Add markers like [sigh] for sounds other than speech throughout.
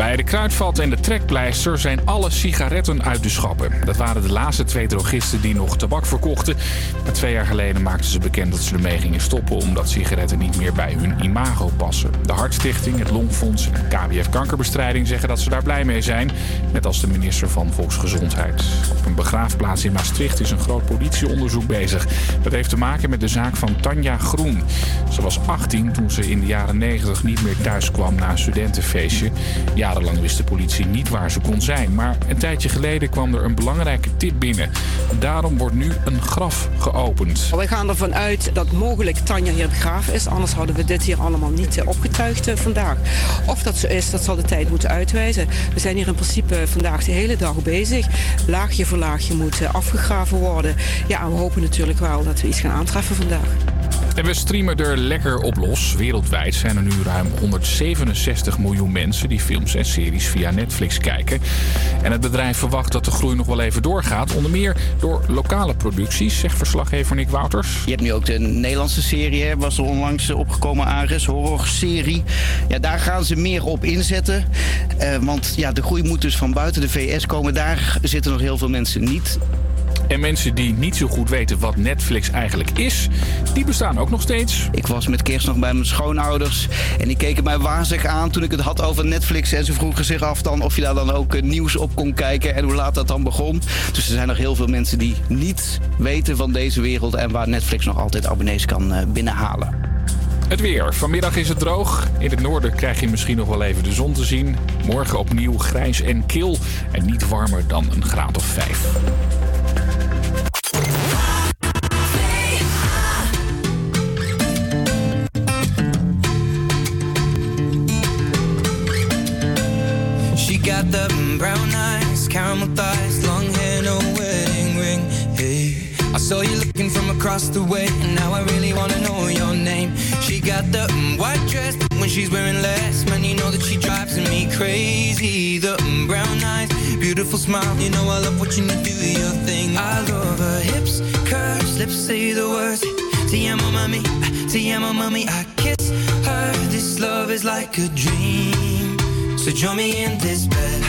Bij de kruidvat en de trekpleister zijn alle sigaretten uit de schappen. Dat waren de laatste twee drogisten die nog tabak verkochten. Maar twee jaar geleden maakten ze bekend dat ze ermee gingen stoppen... omdat sigaretten niet meer bij hun imago passen. De Hartstichting, het Longfonds en KWF Kankerbestrijding zeggen dat ze daar blij mee zijn. Net als de minister van Volksgezondheid. Op een begraafplaats in Maastricht is een groot politieonderzoek bezig. Dat heeft te maken met de zaak van Tanja Groen. Ze was 18 toen ze in de jaren 90 niet meer thuis kwam na een studentenfeestje. Jarenlang wist de politie niet waar ze kon zijn. Maar een tijdje geleden kwam er een belangrijke tip binnen. Daarom wordt nu een graf geopend. Wij gaan ervan uit dat mogelijk Tanja hier begraven is. Anders hadden we dit hier allemaal niet eh, opgetuigd eh, vandaag. Of dat zo is, dat zal de tijd moeten uitwijzen. We zijn hier in principe vandaag de hele dag bezig. Laagje voor laagje moet eh, afgegraven worden. Ja, en we hopen natuurlijk wel dat we iets gaan aantreffen vandaag. En we streamen er lekker op los. Wereldwijd zijn er nu ruim 167 miljoen mensen die films en series via Netflix kijken. En het bedrijf verwacht dat de groei nog wel even doorgaat. Onder meer door lokale producties, zegt verslaggever Nick Wouters. Je hebt nu ook de Nederlandse serie, was er onlangs opgekomen, Ares, horrorserie. Ja, daar gaan ze meer op inzetten. Uh, want ja, de groei moet dus van buiten de VS komen. Daar zitten nog heel veel mensen niet. En mensen die niet zo goed weten wat Netflix eigenlijk is, die bestaan ook nog steeds. Ik was met kerst nog bij mijn schoonouders en die keken mij wazig aan toen ik het had over Netflix. En ze vroegen zich af dan of je daar dan ook nieuws op kon kijken en hoe laat dat dan begon. Dus er zijn nog heel veel mensen die niet weten van deze wereld en waar Netflix nog altijd abonnees kan binnenhalen. Het weer. Vanmiddag is het droog. In het noorden krijg je misschien nog wel even de zon te zien. Morgen opnieuw grijs en kil en niet warmer dan een graad of 5. Caramel thighs, long hair, no wedding ring. Hey, I saw you looking from across the way, and now I really wanna know your name. She got the mm, white dress, but when she's wearing less, man, you know that she drives me crazy. The mm, brown eyes, beautiful smile, you know I love watching you do your thing. I love her hips, curves, lips say the words. Te amo, mami, te amo, mami. I kiss her. This love is like a dream. So join me in this bed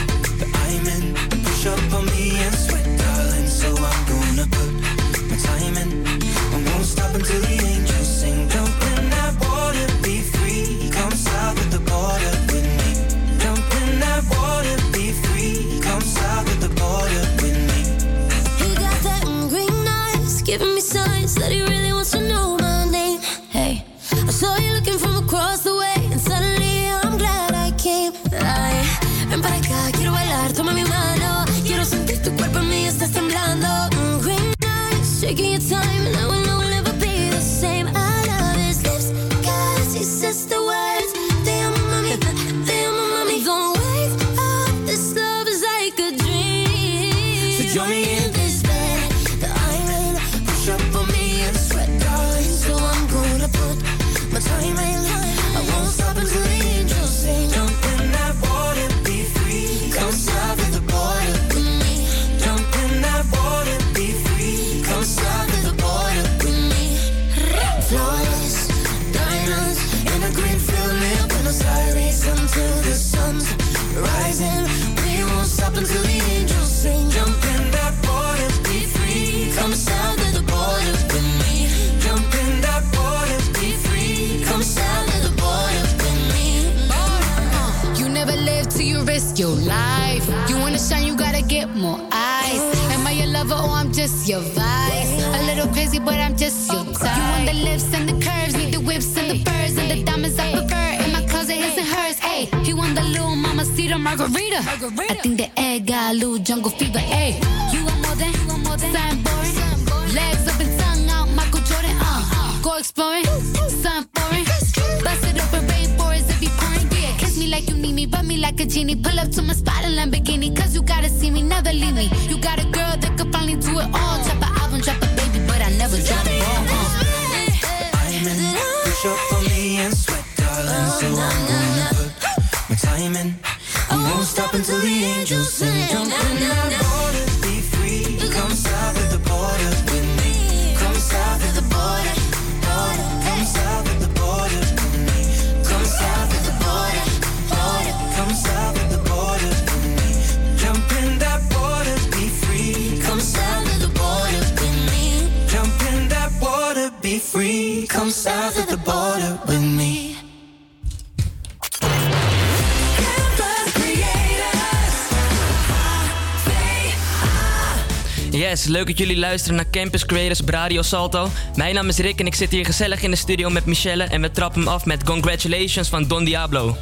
I'm in. Push up on me and sweat, darling. So I'm gonna put my time in. I won't stop until the angels sing. Jump in that water, be free. Come south of the border with me. Jump in that water, be free. Come south of the border with me. He got that green eyes, giving me signs that he really eyes, shaking your time, I think the egg got a little jungle fever. Hey, you want more than, you want more than something boring. Legs up and tongue out, Michael Jordan. Uh, go exploring, something foreign. Bust it open, rainforest if you pouring. Yeah, kiss me like you need me, rub me like a genie. Pull up to my spot in Lamborghini, cause Leuk dat jullie luisteren naar Campus Creators Radio Salto. Mijn naam is Rick en ik zit hier gezellig in de studio met Michelle en we trappen hem af met Congratulations van Don Diablo.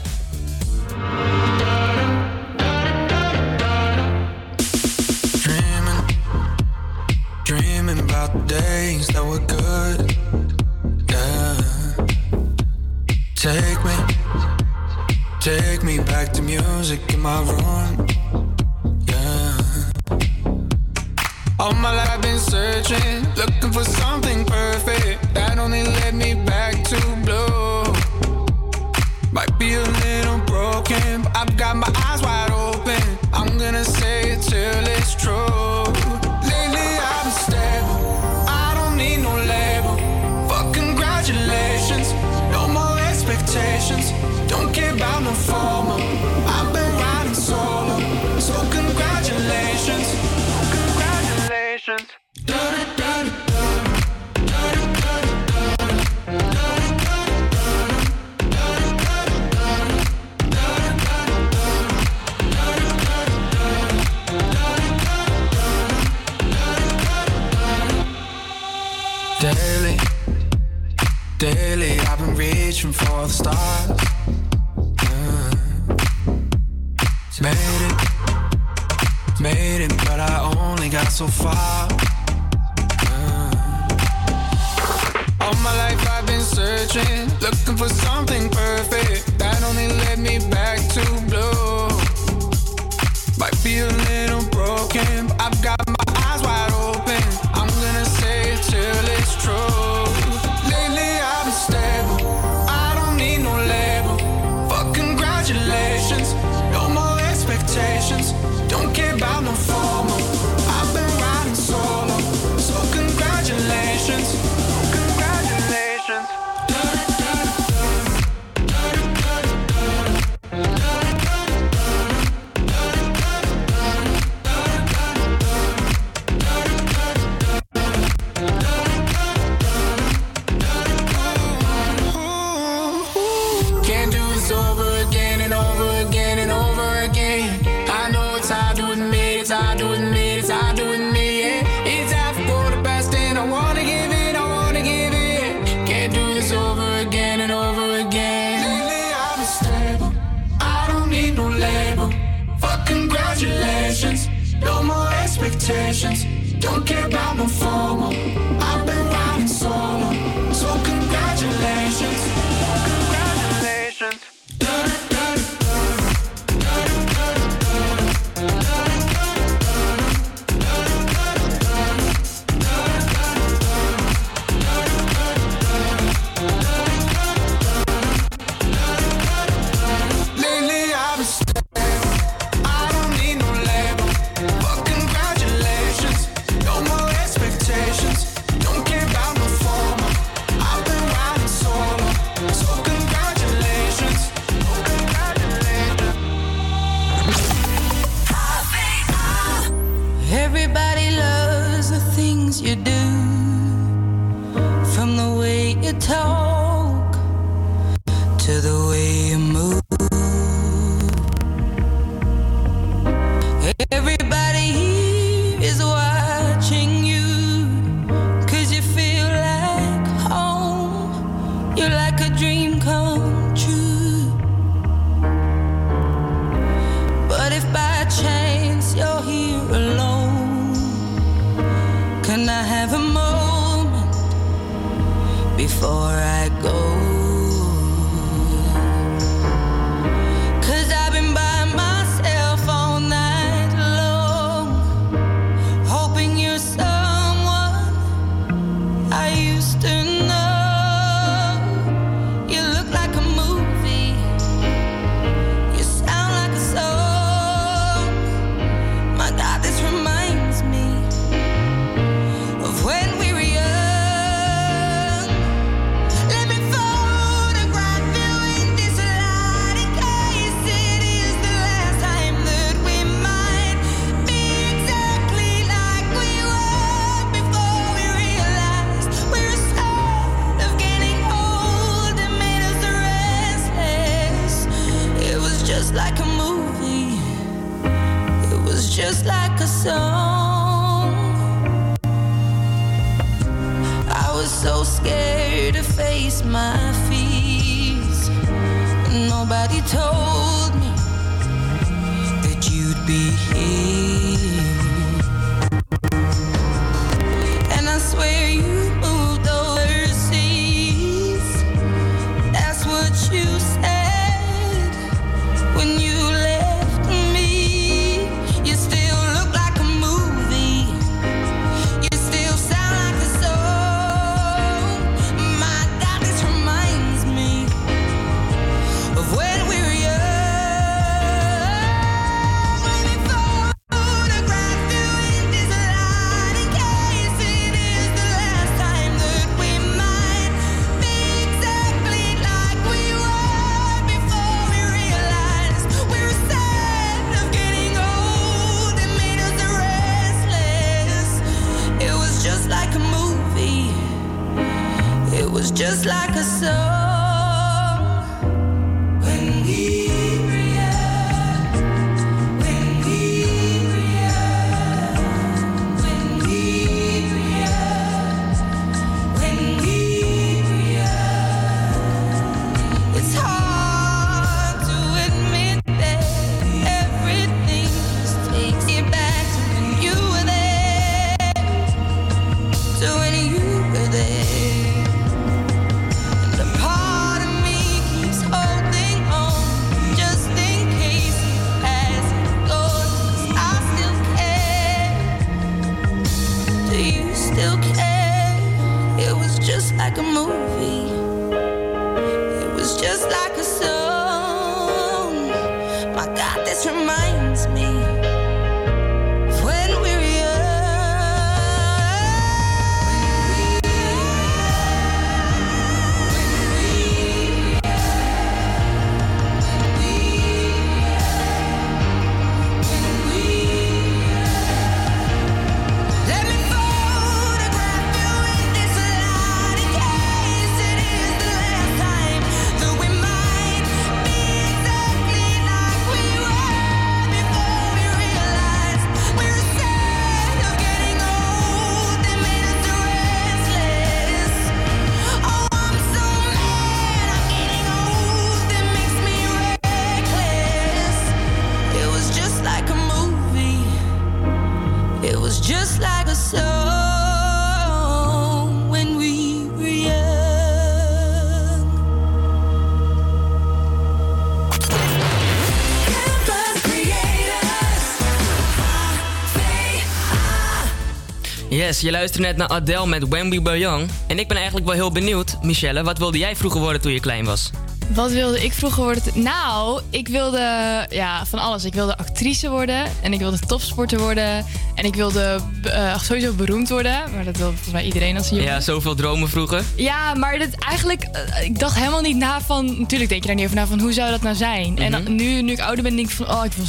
Yes, je luistert net naar Adele met When We Were Young. En ik ben eigenlijk wel heel benieuwd, Michelle, wat wilde jij vroeger worden toen je klein was? Wat wilde ik vroeger worden? Nou, ik wilde ja, van alles. Ik wilde actrice worden en ik wilde topsporter worden. En ik wilde eh, sowieso beroemd worden. Maar dat wil volgens mij iedereen als jongen. Ja, zoveel dromen vroeger. Ja, maar dat eigenlijk, eh, ik dacht helemaal niet na van. Natuurlijk denk je daar niet over na van hoe zou dat nou zijn. En Mhm. dan, nu, nu ik ouder ben, denk ik van, oh, ik wil,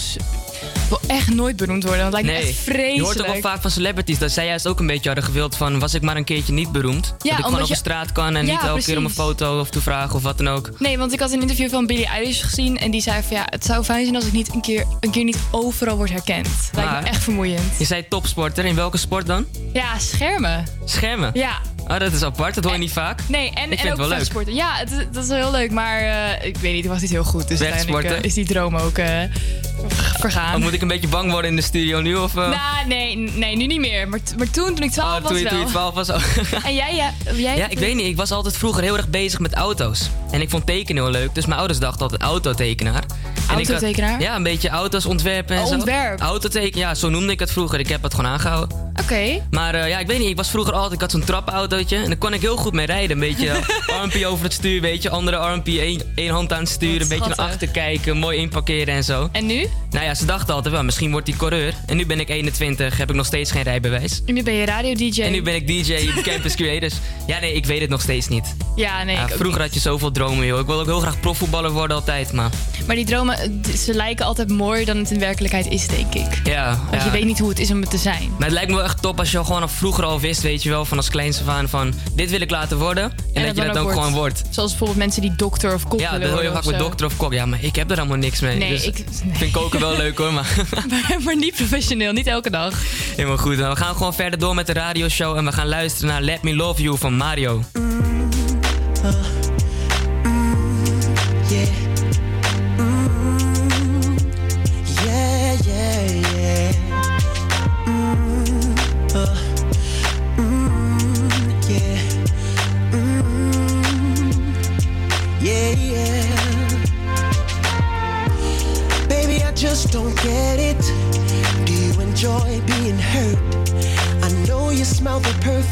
wil echt nooit beroemd worden. Want het lijkt me echt vreselijk. je hoort toch wel vaak van celebrities dat zij juist ook een beetje hadden gewild van... was ik maar een keertje niet beroemd. dat ik gewoon op de straat kan en Ja, niet elke keer om een foto of te vragen of wat dan ook. Nee, want ik had een interview van Billie Eilish gezien. En die zei van ja, het zou fijn zijn als ik niet een keer, een keer niet overal word herkend. Lijkt Maar- me echt vermoeiend. Je zei topsporter, in welke sport dan? Ja, schermen. Schermen? Ja. Oh, dat is apart, dat hoor je niet vaak. Nee, en, Ik vind en het ook wel leuk. vechtsporten. Ja, het, dat is wel heel leuk. Maar eh, ik weet niet, het was niet heel goed. Dus uiteindelijk eh, is die droom ook eh, vergaan. Of moet ik een beetje bang worden in de studio nu? Of, eh? Nou, nee, nee, nu niet meer. Maar, maar toen, toen ik 12 Oh, was toen, je, wel. toen je 12 was. Oh. [laughs] En jij, ja, jij Ja, ik weet niet. Ik was altijd vroeger heel erg bezig met auto's. En ik vond tekenen heel leuk. Dus mijn ouders dachten altijd autotekenaar. En ik had- Autotekenaar? ja, een beetje auto's ontwerpen en Oh, zo. ontwerp. Autoteken, ja, zo noemde ik het vroeger. Ik heb het gewoon aangehouden. Oké. Maar eh, ja, ik weet niet. Ik was vroeger altijd... Ik had zo'n trappenautootje. En daar kon ik heel goed mee rijden. Een beetje [laughs] armpje over het stuur, weet je. Andere armpje, één, één hand aan het stuur. Wat Een beetje naar achter kijken. Mooi inparkeren en zo. En nu? Nou ja, ze dachten altijd wel, misschien wordt hij coureur. En nu ben ik 21, heb ik nog steeds geen rijbewijs. En nu ben je radio-dj. En nu ben ik DJ Campus [laughs] Creators. Ja, nee, ik weet het nog steeds niet. Ja, nee, Ja, vroeger had je zoveel dromen, joh. Ik wil ook heel graag profvoetballer worden altijd, maar... Maar die dromen, ze lijken altijd mooier dan het in werkelijkheid is, denk ik. Ja, Want ja. je weet niet hoe het is om het te zijn. Maar het lijkt me erg top als je al gewoon al vroeger al wist, weet je wel, van als kleinste van, van dit wil ik laten worden. En, dat, je dat ook, gewoon wordt. Zoals bijvoorbeeld mensen die dokter of kok Ja, willen dat hoor je vaak met dokter of kok. Ja, maar ik heb er allemaal niks mee. Nee, dus ik- [laughs] vind koken wel leuk hoor, [laughs] maar maar niet professioneel, niet elke dag. helemaal goed. Nou, we gaan gewoon verder door met de radioshow en we gaan luisteren naar Let Me Love You van Mario. Yeah.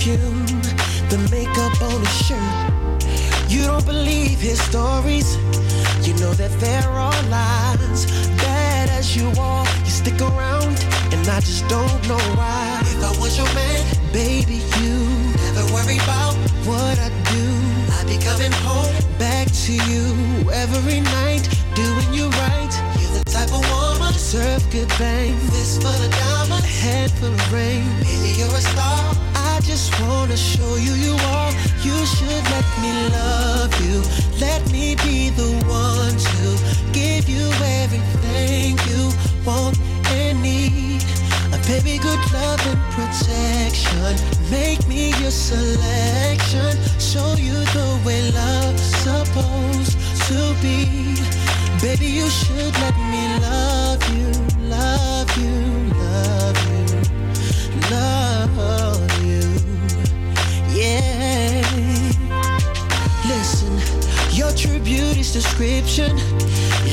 Perfume, the makeup on his shirt. You don't believe his stories. You know that there are all lies. Bad as you are, you stick around, and I just don't know why. If I was your man, baby, you never worry about what I do. I'd be coming home back to you every night, doing you right. You're the type of woman deserve good bang. Fist full of diamonds, head full of rain. Baby, you're a star. Just wanna show you you are. You should let me love you. Let me be the one to give you everything you want and need. A baby, good love and protection. Make me your selection. Show you the way love's supposed to be. Baby, you should let me beauty's description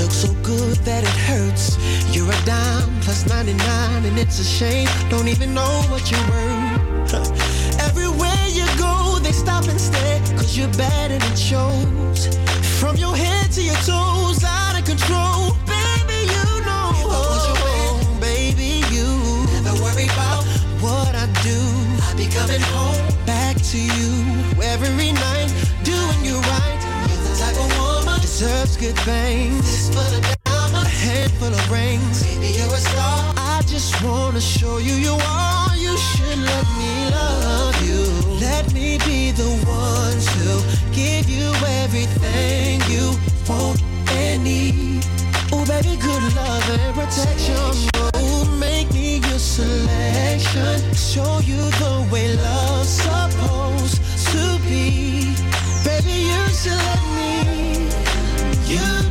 looks so good that it hurts. You're a dime plus 99, and it's a shame. Don't even know what you're worth. [laughs] Everywhere you go, they stop and stare, cause you're bad and it shows. From your head to your toes, out of control. Baby, you know. I was your man, baby, you never worry about what I do. I'd be coming home back to you every night, deserves good things. Fist full of a handful of rings. Baby, you're a star. I just wanna show you you are. You should let me love you. Let me be the one to give you everything you want and need. Oh, baby, good love and protection. Oh, make me your selection. Show you the way love's supposed to be. Baby, you should let me. You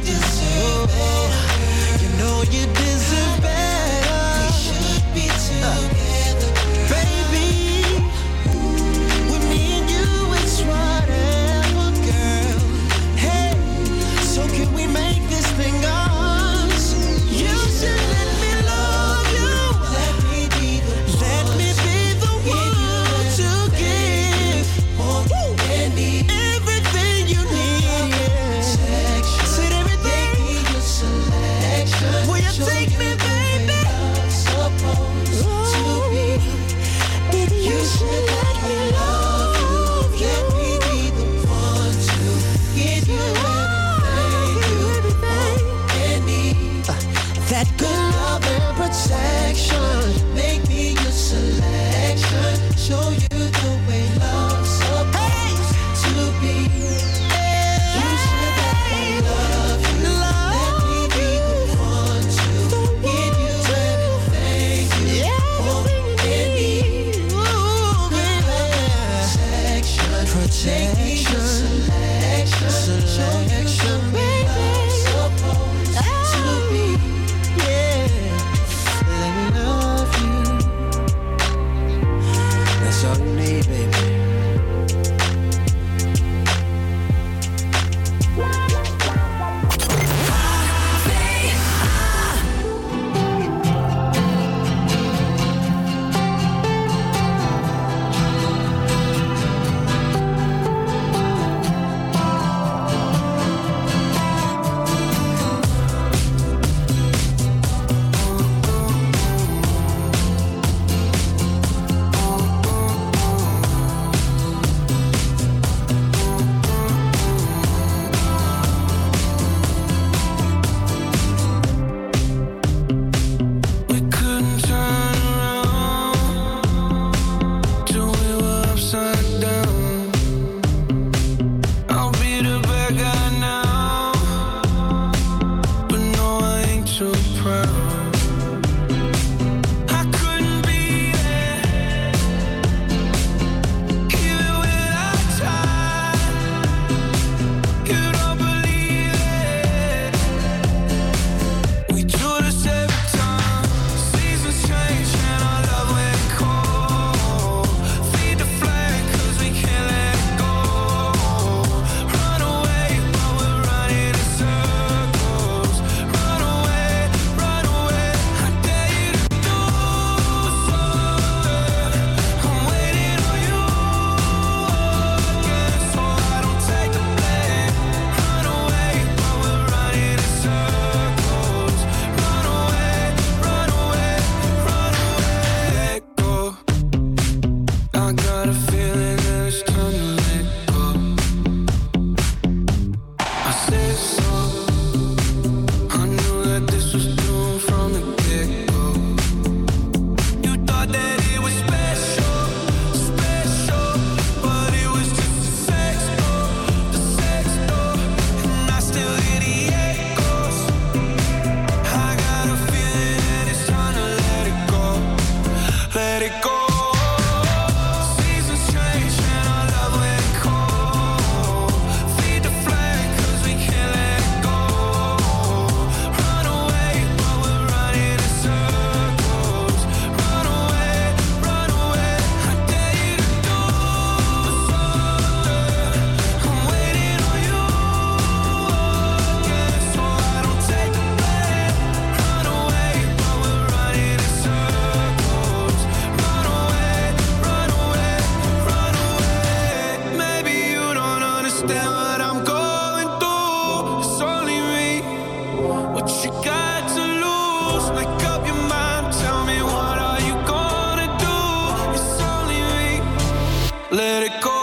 let it go.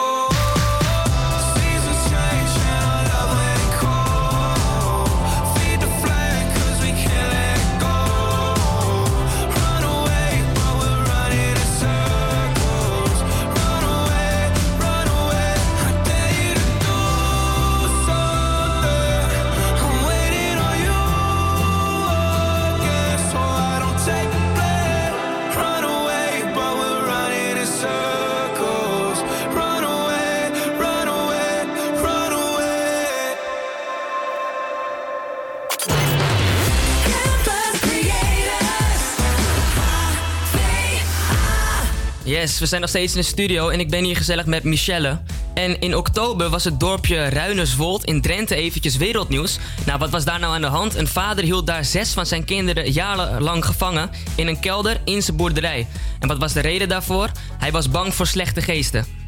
We zijn nog steeds in de studio en ik ben hier gezellig met Michelle. En in oktober was het dorpje Ruinerswold in Drenthe eventjes wereldnieuws. Nou, wat was daar nou aan de hand? Een vader hield daar zes van zijn kinderen jarenlang gevangen in een kelder in zijn boerderij. En wat was de reden daarvoor? Hij was bang voor slechte geesten.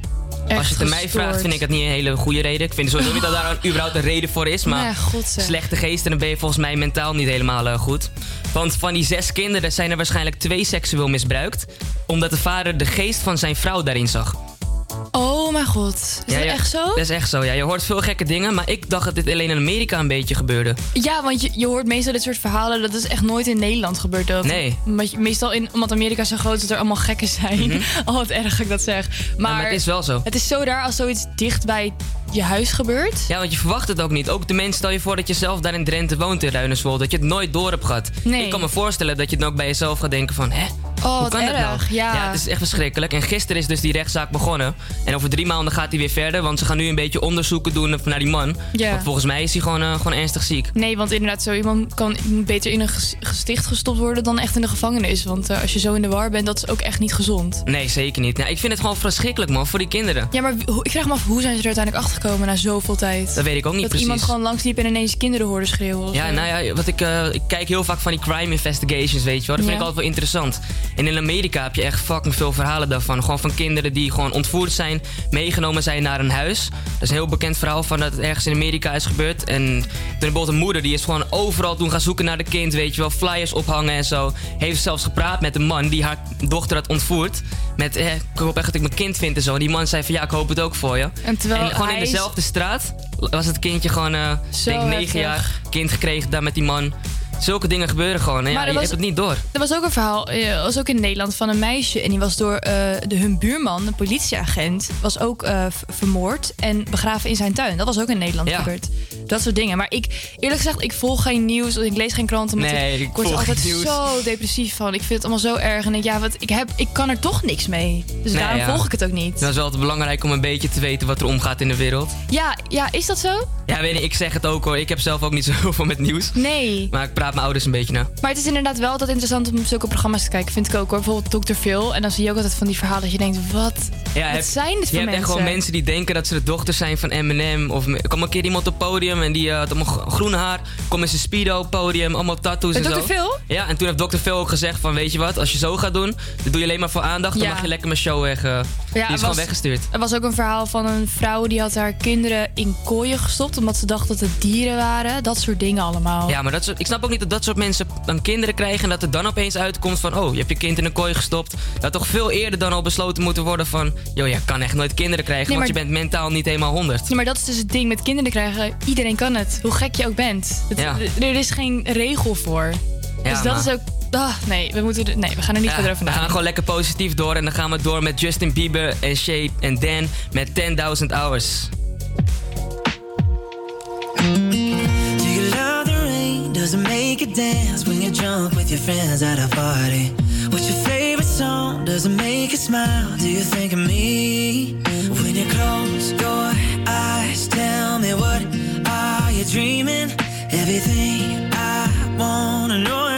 Als je het aan mij vraagt, vind ik dat niet een hele goede reden. Ik vind sowieso niet dat daar een, überhaupt een reden voor is. Maar Nee, slechte geesten, dan ben je volgens mij mentaal niet helemaal eh, goed. Want van die zes kinderen zijn er waarschijnlijk twee seksueel misbruikt. Omdat de vader de geest van zijn vrouw daarin zag. Oh mijn god. Is Ja, dat ja, echt zo? Dat is echt zo, ja. Je hoort veel gekke dingen, maar ik dacht dat dit alleen in Amerika een beetje gebeurde. Ja, want je, je hoort meestal dit soort verhalen. Dat is echt nooit in Nederland gebeurd. Nee. Meestal in, omdat Amerika zo groot is dat er allemaal gekken zijn. [laughs] Oh, wat erg dat ik dat zeg. Maar, maar het is wel zo. Het is zo daar als zoiets dicht bij je huis gebeurt. Ja, want je verwacht het ook niet. Ook de mensen, stel je voor dat je zelf daar in Drenthe woont in Ruinerswold. Dat je het nooit door hebt gehad. Nee. Ik kan me voorstellen dat je dan ook bij jezelf gaat denken van... Hè, Oh, hoe dat nou? erg. Ja. het is echt verschrikkelijk. En gisteren is dus die rechtszaak begonnen. En over drie maanden gaat hij weer verder. Want ze gaan nu een beetje onderzoeken doen naar die man. Ja. Want volgens mij is hij gewoon, eh, gewoon ernstig ziek. Nee, want inderdaad, zo iemand kan beter in een ges- gesticht gestopt worden dan echt in de gevangenis. Want eh, als je zo in de war bent, dat is ook echt niet gezond. Nee, zeker niet. Nou, ik vind het gewoon verschrikkelijk, man, voor die kinderen. Ja, maar ik vraag me af, hoe zijn ze er uiteindelijk achter gekomen na zoveel tijd? Dat weet ik ook niet dat precies. iemand gewoon langsliep en ineens kinderen hoorde schreeuwen. Ja, nou ja, wat ik, eh, ik kijk heel vaak van die crime investigations, weet je wel. Dat vind ik altijd wel interessant. En in Amerika heb je echt fucking veel verhalen daarvan. Gewoon van kinderen die gewoon ontvoerd zijn, meegenomen zijn naar een huis. Dat is een heel bekend verhaal van dat het ergens in Amerika is gebeurd. En toen bijvoorbeeld een moeder, die is gewoon overal toen gaan zoeken naar de kind, weet je wel. Flyers ophangen en zo. Heeft zelfs gepraat met een man die haar dochter had ontvoerd. Met, eh, ik hoop echt dat ik mijn kind vind en zo. En die man zei van, ja, ik hoop het ook voor je. En terwijl gewoon in dezelfde straat was het kindje gewoon, denk ik, negen jaar. Kind gekregen daar met die man. Zulke dingen gebeuren gewoon. En ja, Maar er je was- hebt het niet door. Er was ook een verhaal, eh, was ook in Nederland, van een meisje. En die was door eh, de, hun buurman, een politieagent, was ook eh, vermoord en begraven in zijn tuin. Dat was ook in Nederland Ja. gebeurd. Dat soort dingen. Maar ik, eerlijk gezegd, ik volg geen nieuws. Ik lees geen kranten. Nee, ik, ik word er altijd zo depressief van. Ik vind het allemaal zo erg. En ik, ja, wat, ik, heb, ik kan er toch niks mee. Dus Nee, daarom ja. volg ik het ook niet. Het is wel altijd belangrijk om een beetje te weten wat er omgaat in de wereld. Ja, ja, is dat zo? Ja, weet je, ik zeg het ook hoor. Ik heb zelf ook niet [laughs] zo heel veel met nieuws. Nee. Maar ik praat mijn ouders een beetje na. Maar het is inderdaad wel altijd interessant om zulke programma's te kijken. Vind ik ook hoor. Bijvoorbeeld Dr. Phil. En dan zie je ook altijd van die verhalen dat je denkt, wat, Ja, wat heb- zijn dit je voor hebt mensen? echt gewoon mensen die denken dat ze de dochter zijn van Eminem. Of er kwam een keer iemand op het podium en die eh, had allemaal gro- groen haar. Kwam in zijn speedo podium, allemaal tattoos Met en Dr. zo. Phil? Ja, en toen heeft Dr. Phil ook gezegd van weet je wat, als je zo gaat doen, dan doe je alleen maar voor aandacht. Dan Ja. mag je lekker mijn show weg. eh, die is gewoon weggestuurd. Er was ook een verhaal van een vrouw die had haar kinderen in kooien gestopt. Omdat ze dacht dat het dieren waren. Dat soort dingen allemaal. Ja, maar dat soort, ik snap ook niet dat dat soort mensen dan kinderen krijgen... en dat er dan opeens uitkomt van... oh, je hebt je kind in een kooi gestopt. Dat toch veel eerder dan al besloten moeten worden van... joh, je kan echt nooit kinderen krijgen... Nee, want je bent mentaal niet helemaal 100. Ja, maar dat is dus het ding met kinderen krijgen. Iedereen kan het. Hoe gek je ook bent. Het- Ja. Er is geen regel voor. dus dat maar- is ook... Ah, nee, we moeten, nee, we gaan er niet Ja, verder over we gaan gewoon lekker positief door... en dan gaan we door met Justin Bieber en Shay en Dan... met 10.000 Hours. Does it make you dance when you're drunk with your friends at a party? What's your favorite song? Does it make you smile? Do you think of me? When you close your eyes, tell me what are you dreaming? Everything I wanna know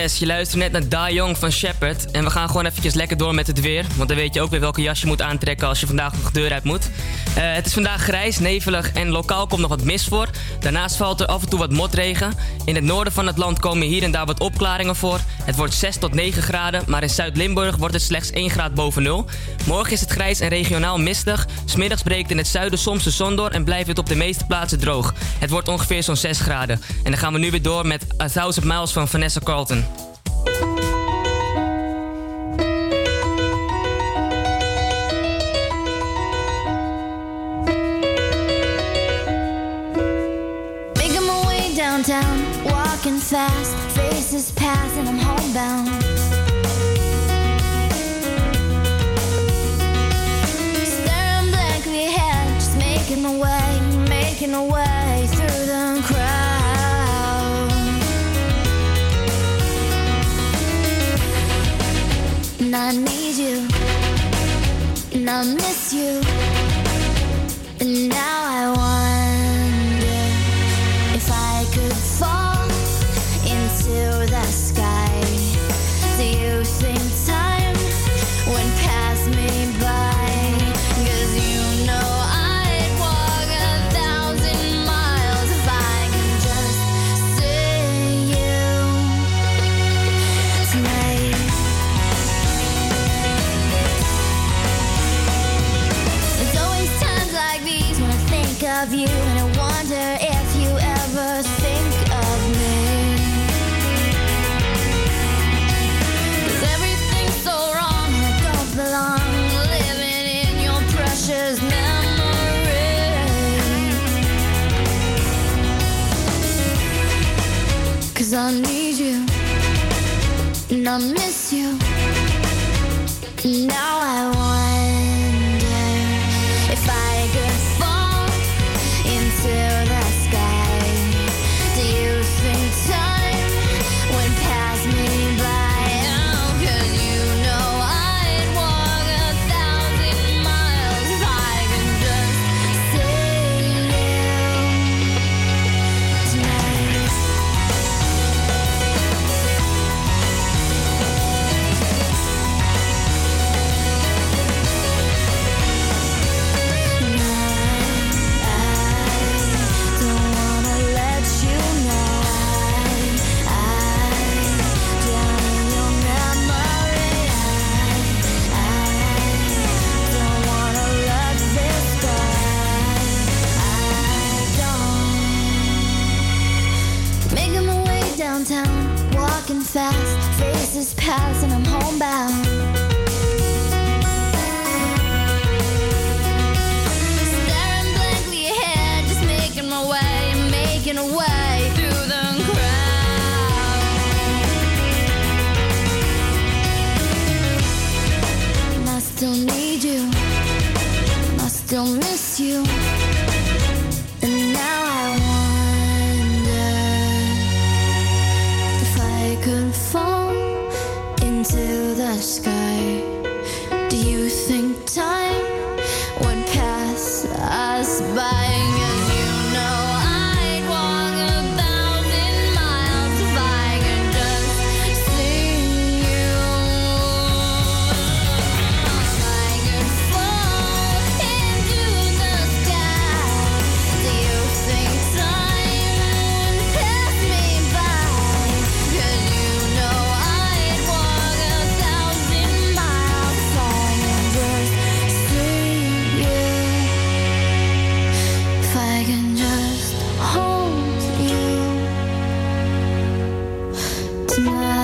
Je luistert net naar Da Young van Shepard. En we gaan gewoon eventjes lekker door met het weer. Want dan weet je ook weer welke jas je moet aantrekken als je vandaag nog de deur uit moet. Eh, het is vandaag grijs, nevelig en lokaal komt nog wat mist voor. Daarnaast valt er af en toe wat motregen. In het noorden van het land komen hier en daar wat opklaringen voor. Het wordt 6 tot 9 graden, maar in Zuid-Limburg wordt het slechts 1 graad boven nul. Morgen is het grijs en regionaal mistig. Smiddags breekt in het zuiden soms de zon door en blijft het op de meeste plaatsen droog. Het wordt ongeveer zo'n 6 graden. En dan gaan we nu weer door met A Thousand Miles van Vanessa Carlton. I miss you, I miss you. Now smile.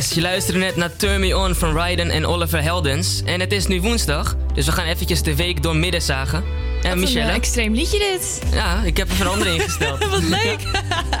Yes, je luisterde net naar Turn Me On van Ryden en Oliver Heldens. En het is nu woensdag, dus we gaan eventjes de week door midden zagen. Ja, Wat een Michelle? eh, extreem liedje dit. Ja, ik heb er een andere ingesteld. [laughs] Wat leuk.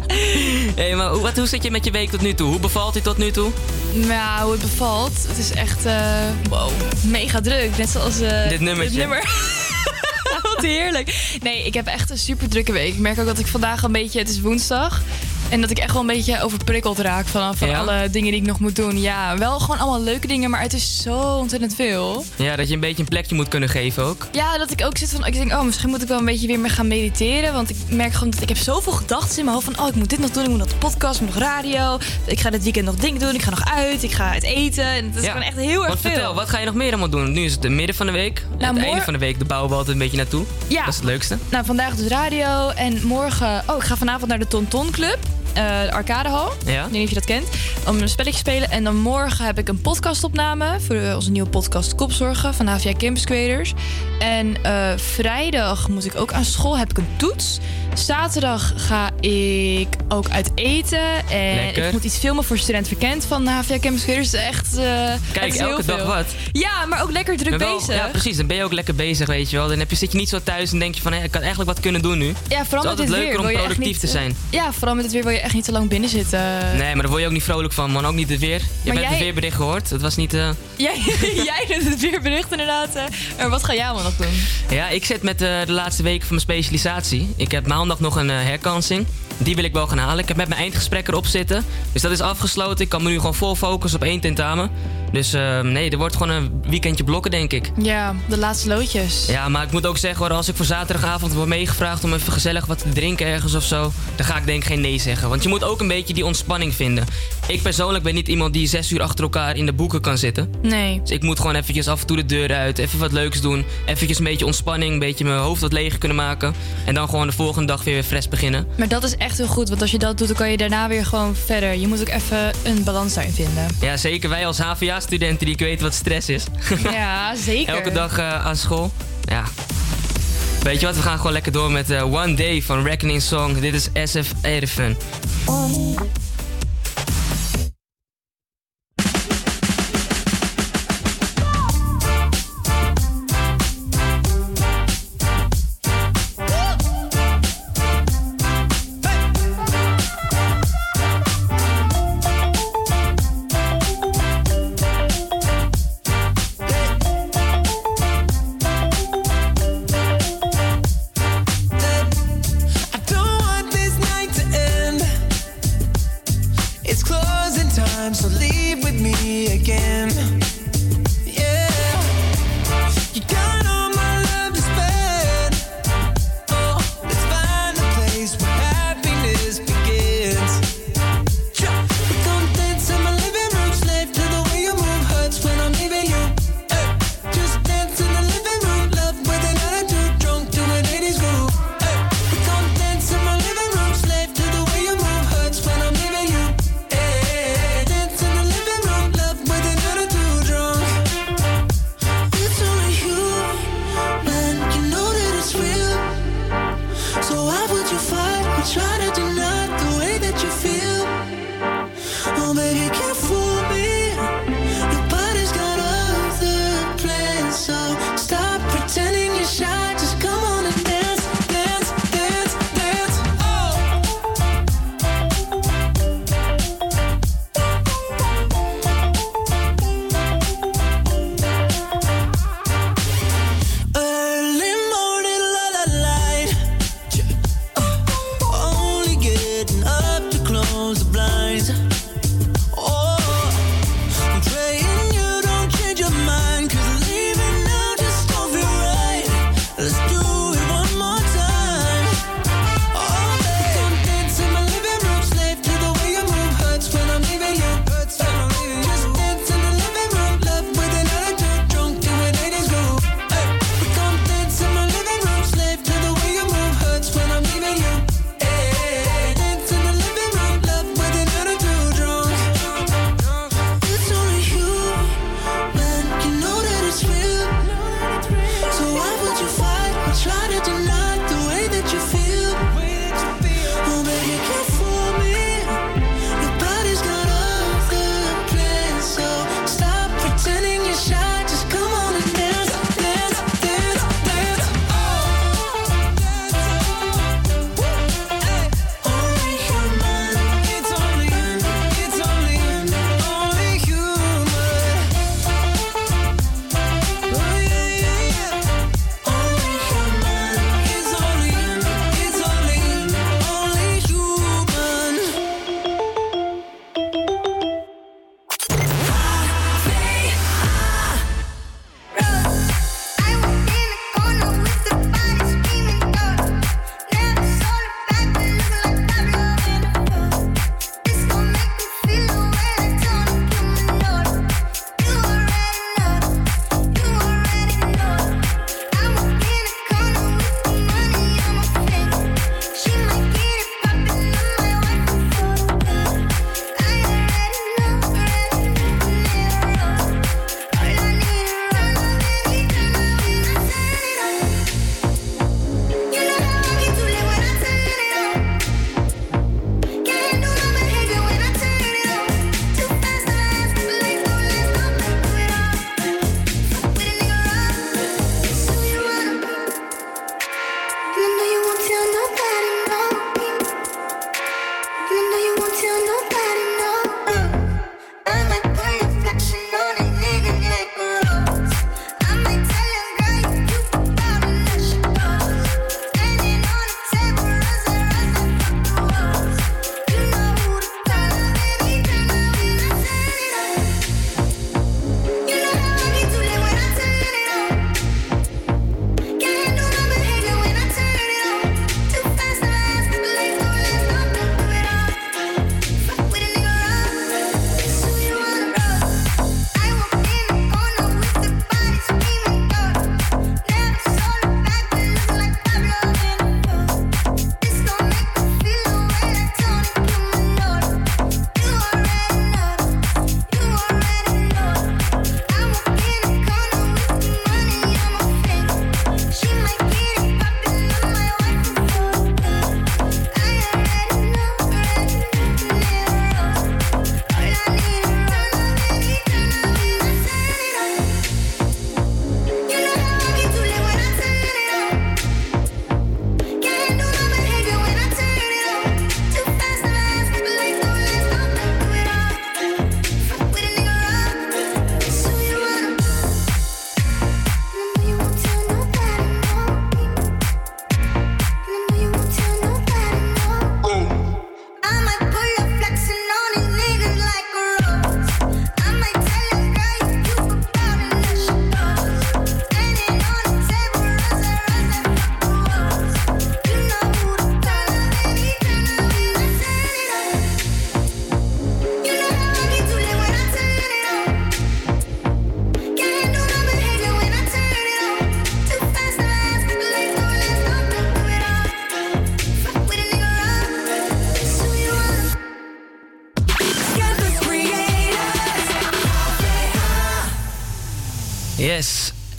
[laughs] hey, maar hoe, wat, hoe zit je met je week tot nu toe? Hoe bevalt hij tot nu toe? Nou, hoe het bevalt. Het is echt eh, wow, mega druk. Net zoals eh, Dit nummertje. Dit nummer. [laughs] Wat heerlijk. Nee, ik heb echt een super drukke week. Ik merk ook dat ik vandaag een beetje... Het is woensdag. En dat ik echt wel een beetje overprikkeld raak van, van Ja? alle dingen die ik nog moet doen. Ja, wel gewoon allemaal leuke dingen, maar het is zo ontzettend veel. Ja, dat je een beetje een plekje moet kunnen geven ook. Ja, dat ik ook zit van... Ik denk, oh, misschien moet ik wel een beetje weer meer gaan mediteren. Want ik merk gewoon dat ik heb zoveel gedachten in mijn hoofd. Van, oh, ik moet dit nog doen. Ik moet nog de podcast, ik moet nog radio. Ik ga dit weekend nog dingen doen. Ik ga nog uit. Ik ga uit eten. En het is Ja. gewoon echt heel erg Want veel. vertel, wat ga je nog meer allemaal doen? Nu is het de midden van de week. Nou, het einde van de week, de bouwen we altijd een beetje naartoe. Ja. Dat is het leukste. Nou, vandaag dus radio. En morgen... Oh, ik ga vanavond naar de Tonton Club. De Arcadehal. Ja. Ik weet niet of je dat kent. Om een spelletje te spelen. En dan morgen heb ik een podcastopname. Voor onze nieuwe podcast Kopzorgen van HVA Campus Creators. En eh, vrijdag moet ik ook aan school. Heb ik een toets. Zaterdag ga ik ook uit eten. En Lekker. ik moet iets filmen voor Student Verkend van HVA Campus Creators. Echt, eh, het Kijk, elke dag veel. wat. Ja, maar ook lekker druk wel- bezig. Ja, precies. Dan ben je ook lekker bezig, weet je wel. Dan heb je, zit je niet zo thuis en denk je van... Hé, ik kan eigenlijk wat kunnen doen nu. Ja, vooral Het is met dit leuker weer. om productief niet, te zijn. Ja, vooral met het weer wil je echt niet te lang binnen zitten. Nee, maar daar word je ook niet vrolijk van, man. Ook niet het weer. Je Maar hebt jij- het weerbericht gehoord. Het was niet... eh, Jij, [laughs] jij doet het weerbericht inderdaad. eh. Maar wat ga jij allemaal nog doen? Ja, ik zit met eh, de laatste weken van mijn specialisatie. Ik heb maandag nog een eh, herkansing. Die wil ik wel gaan halen. Ik heb met mijn eindgesprek erop zitten. Dus dat is afgesloten. Ik kan me nu gewoon vol focussen op één tentamen. Dus eh, nee, er wordt gewoon een weekendje blokken, denk ik. Ja, de laatste loodjes. Ja, maar ik moet ook zeggen, hoor, als ik voor zaterdagavond word meegevraagd om even gezellig wat te drinken ergens of zo, dan ga ik denk ik geen nee zeggen. Want je moet ook een beetje die ontspanning vinden. Ik persoonlijk ben niet iemand die zes uur achter elkaar in de boeken kan zitten. Nee. Dus ik moet gewoon eventjes af en toe de deur uit, even wat leuks doen. Eventjes een beetje ontspanning, een beetje mijn hoofd wat leeg kunnen maken. En dan gewoon de volgende dag weer weer fris beginnen. Maar dat is echt heel goed, want als je dat doet, dan kan je daarna weer gewoon verder. Je moet ook even een balans daarin vinden. Ja, zeker wij als HVA-studenten die ik weet wat stress is. [laughs] Ja, zeker. Elke dag eh, aan school. Ja. Weet je wat, we gaan gewoon lekker door met eh, One Day van Reckoning Song. Dit is SF Erfen.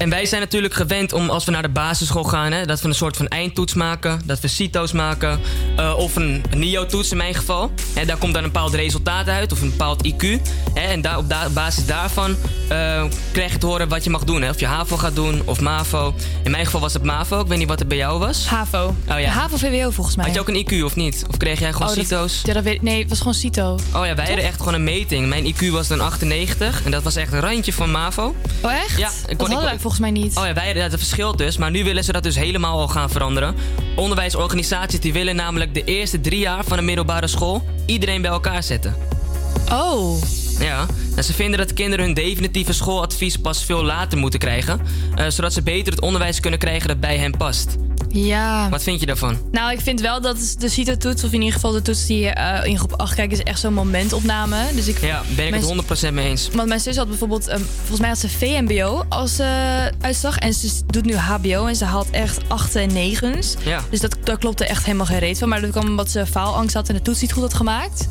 En wij zijn natuurlijk gewend om als we naar de basisschool gaan, hè, dat we een soort van eindtoets maken, dat we CITO's maken, eh, of een NIO-toets in mijn geval. Daar komt dan een bepaald resultaat uit, of een bepaald IQ. Hè, en daar, op da- basis daarvan eh, krijg je te horen wat je mag doen. Hè, of je HAVO gaat doen, of MAVO. In mijn geval was het MAVO, ik weet niet wat het bij jou was. HAVO. Oh ja. HAVO-VWO volgens mij. Had je ook een IQ of niet? Of kreeg jij gewoon Oh, dat- CITO's? Ja, dat weet, nee, het was gewoon CITO. Oh ja, wij hadden echt gewoon een meting. Mijn IQ was dan 98 en dat was echt een randje van MAVO. Oh echt? Ja, dat hadden wij volgens mij niet. Oh ja, wij hadden dat verschilt dus. Maar nu willen ze dat dus helemaal al gaan veranderen. Onderwijsorganisaties die willen namelijk de eerste drie jaar van de middelbare school iedereen bij elkaar zetten. Oh. Ja, en ze vinden dat kinderen hun definitieve schooladvies pas veel later moeten krijgen. eh, zodat ze beter het onderwijs kunnen krijgen dat bij hen past. Ja. Wat vind je daarvan? Nou, ik vind wel dat de CITO-toets, of in ieder geval de toets die je eh, in groep 8 kijkt, is echt zo'n momentopname. Dus ik, Ja, ben ik het 100% mee eens. Want mijn zus had bijvoorbeeld, ehm, volgens mij had ze VMBO als eh, uitslag. En ze doet nu HBO en ze haalt echt achten en negens. Ja. Dus dat, daar klopte echt helemaal geen reet van. Maar dat kwam omdat ze faalangst had en de toets niet goed had gemaakt.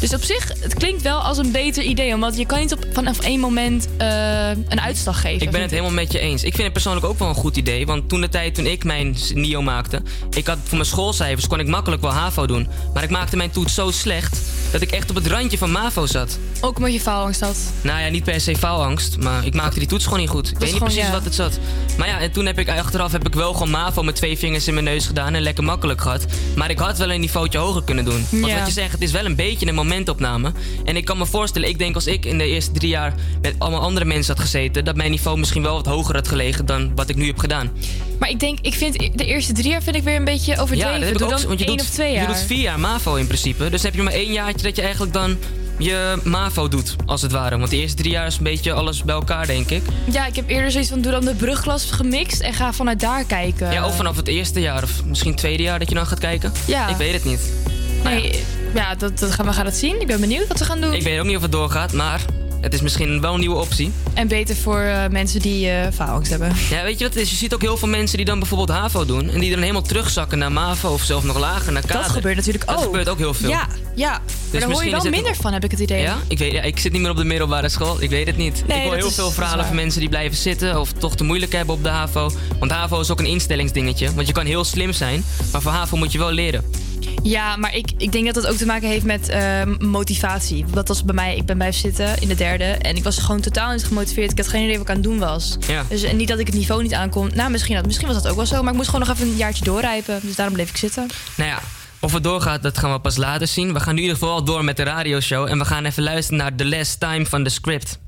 Dus op zich, het klinkt wel als een beter idee. Omdat je kan niet op, vanaf één moment eh, een uitslag geven. Ik ben het helemaal met je eens. Ik vind het persoonlijk ook wel een goed idee. Want toen de tijd toen ik mijn NIO maakte... Ik had voor mijn schoolcijfers kon ik makkelijk wel HAVO doen. Maar ik maakte mijn toets zo slecht... dat ik echt op het randje van MAVO zat. Ook omdat je faalangst had. Nou ja, niet per se faalangst. Maar ik maakte die toets gewoon niet goed. Ik weet niet precies ja. wat het zat. Maar ja, en toen heb ik achteraf heb ik wel gewoon MAVO met twee vingers in mijn neus gedaan. En lekker makkelijk gehad. Maar ik had wel een niveautje hoger kunnen doen. Want Ja. wat je zegt, het is wel een beetje een momentopname. En ik kan me voorstellen, ik denk als ik in de eerste drie jaar... met allemaal andere mensen had gezeten... dat mijn niveau misschien wel wat hoger had gelegen dan wat ik nu heb gedaan. Maar ik denk, ik vind de eerste drie jaar vind ik weer een beetje overdreven. Ja, dat heb ik Doe ook. dan Want je één doet, of twee je jaar. doet vier jaar MAVO in principe. Dus heb je maar één jaartje dat je eigenlijk dan je MAVO doet, als het ware. Want de eerste drie jaar is een beetje alles bij elkaar, denk ik. Ja, ik heb eerder zoiets van doe dan de brugklas gemixt en ga vanuit daar kijken. Ja, of vanaf het eerste jaar of misschien tweede jaar dat je dan gaat kijken. Ja. Ik weet het niet. Nee, ja, dat, dat gaan we gaan het zien. Ik ben benieuwd wat ze gaan doen. Ik weet ook niet of het doorgaat, maar het is misschien wel een nieuwe optie. En beter voor eh, mensen die eh faalangst hebben. Ja, weet je wat het is? Je ziet ook heel veel mensen die dan bijvoorbeeld HAVO doen... en die dan helemaal terugzakken naar MAVO of zelfs nog lager naar kader. Dat gebeurt natuurlijk Dat ook. gebeurt ook heel veel. Ja, ja. maar daar hoor misschien je is wel het- minder van, heb ik het idee. Ja? Ik, weet, ja, ik zit niet meer op de middelbare school. Ik weet het niet. Nee, ik hoor dat heel is- veel dat verhalen van mensen die blijven zitten... of toch te moeilijk hebben op de HAVO. Want HAVO is ook een instellingsdingetje. Want je kan heel slim zijn, maar voor HAVO moet je wel leren. Ja, maar ik, ik denk dat dat ook te maken heeft met eh, motivatie. Dat was bij mij, ik ben blijven zitten in de derde. En ik was gewoon totaal niet gemotiveerd. Ik had geen idee wat ik aan het doen was. Ja. Dus en niet dat ik het niveau niet aankom. Nou, misschien, dat, misschien was dat ook wel zo. Maar ik moest gewoon nog even een jaartje doorrijpen. Dus daarom bleef ik zitten. Nou ja, of het doorgaat, dat gaan we pas later zien. We gaan nu in ieder geval door met de radioshow. En we gaan even luisteren naar The Last Time van The Script.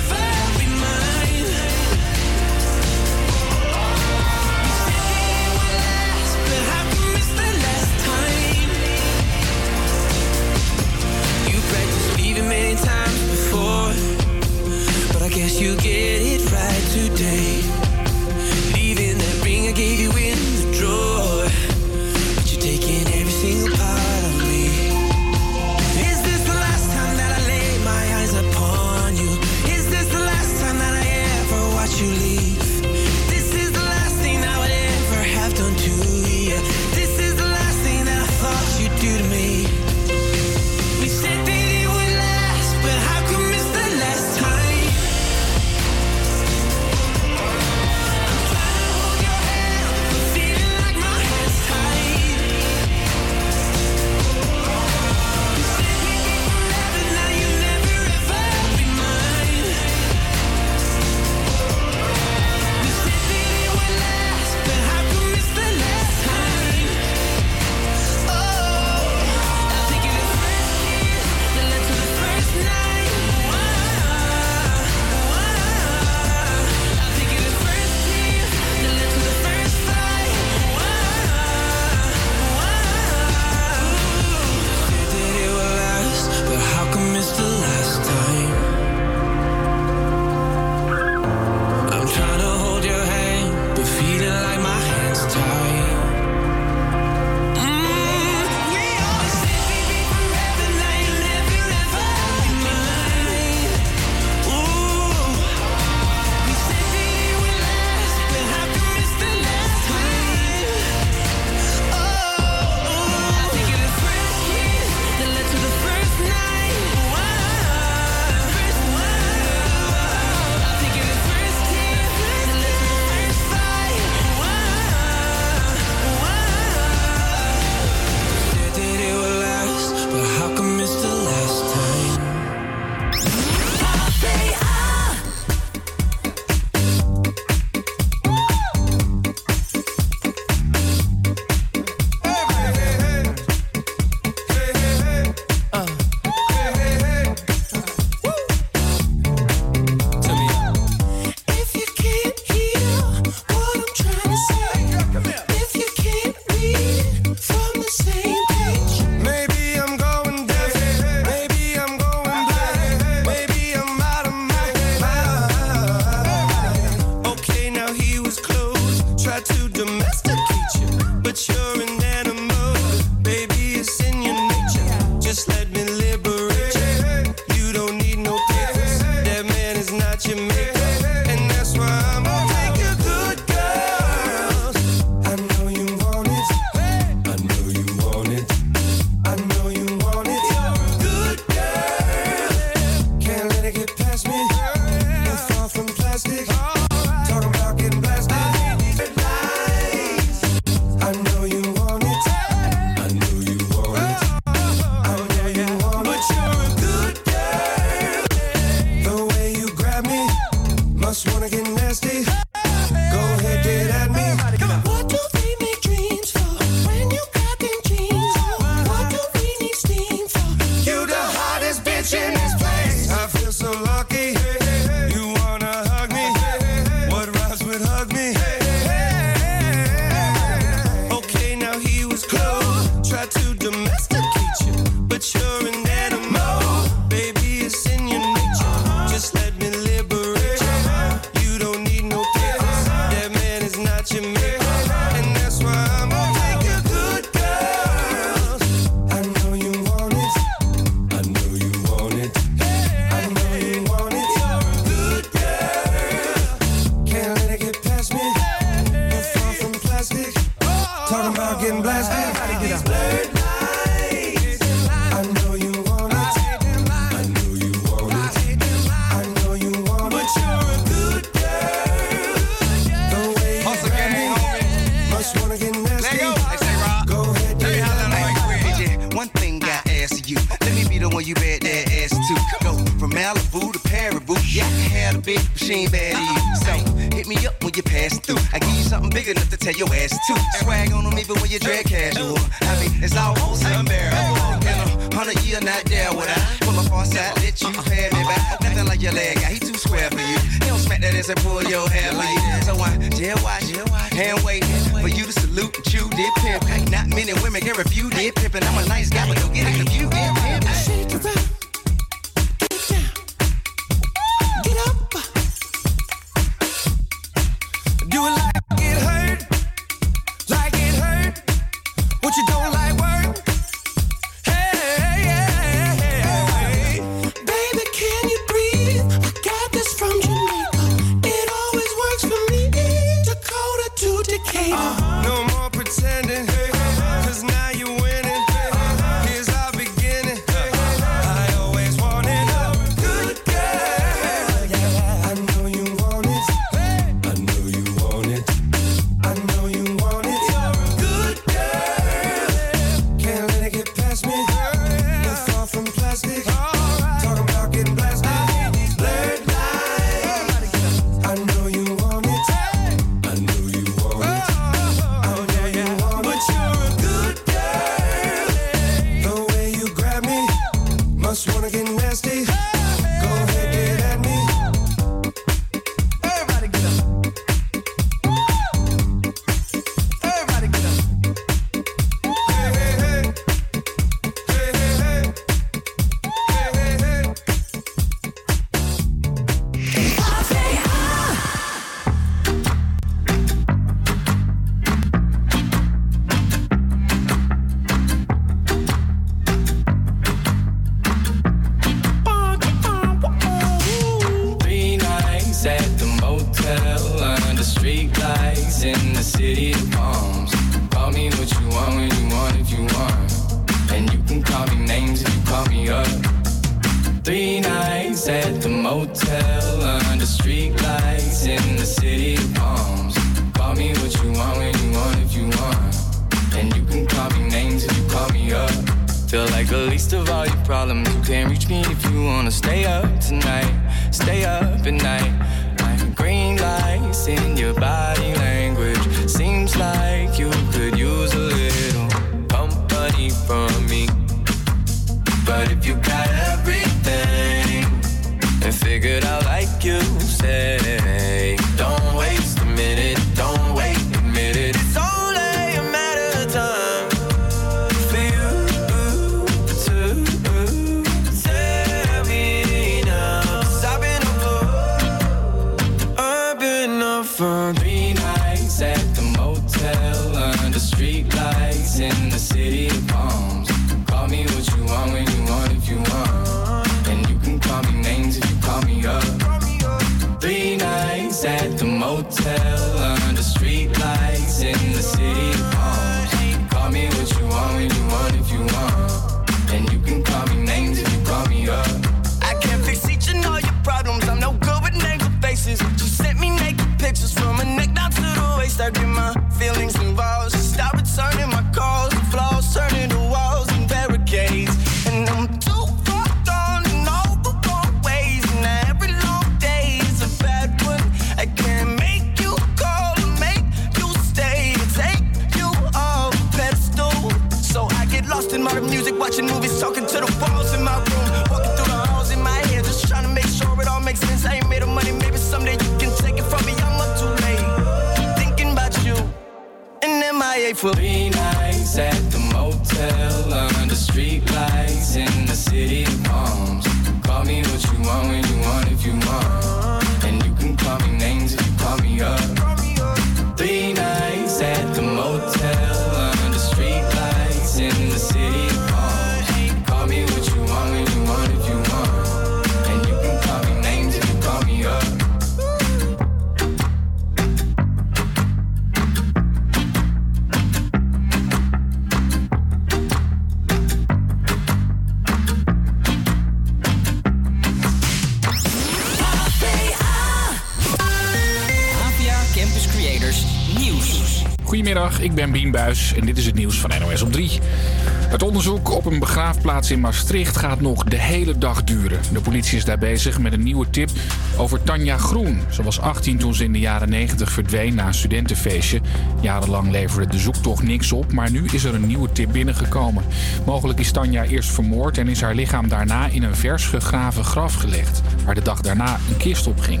In Maastricht gaat nog de hele dag duren. De politie is daar bezig met een nieuwe tip over Tanja Groen. Ze was 18 toen ze in de jaren 90 verdween na een studentenfeestje. Jarenlang leverde de zoektocht niks op, maar nu is er een nieuwe tip binnengekomen. Mogelijk is Tanja eerst vermoord en is haar lichaam daarna in een vers gegraven graf gelegd, waar de dag daarna een kist op ging.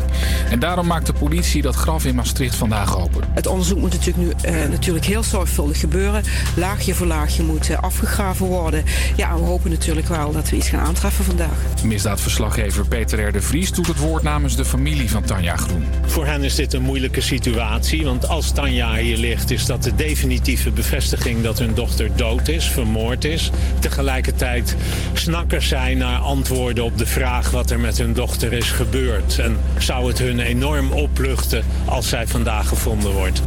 En daarom maakt de politie dat graf in Maastricht vandaag open. Het onderzoek moet natuurlijk nu eh, natuurlijk heel zorgvuldig gebeuren. Laagje voor laagje moet eh, afgegraven worden. Ja, we hopen natuurlijk wel dat we iets gaan aantreffen vandaag. Misdaadverslaggever Peter R. de Vries doet het woord namens de familie van Tanja Groen. Voor hen is dit een moeilijke situatie, want als Tanja hier ligt, is dat de definitieve bevestiging dat hun dochter dood is, vermoord is. Tegelijkertijd snakkers zij naar antwoorden op de vraag wat er met hun dochter is gebeurd. En zou het hun enorm opluchten als zij vandaag gevonden wordt.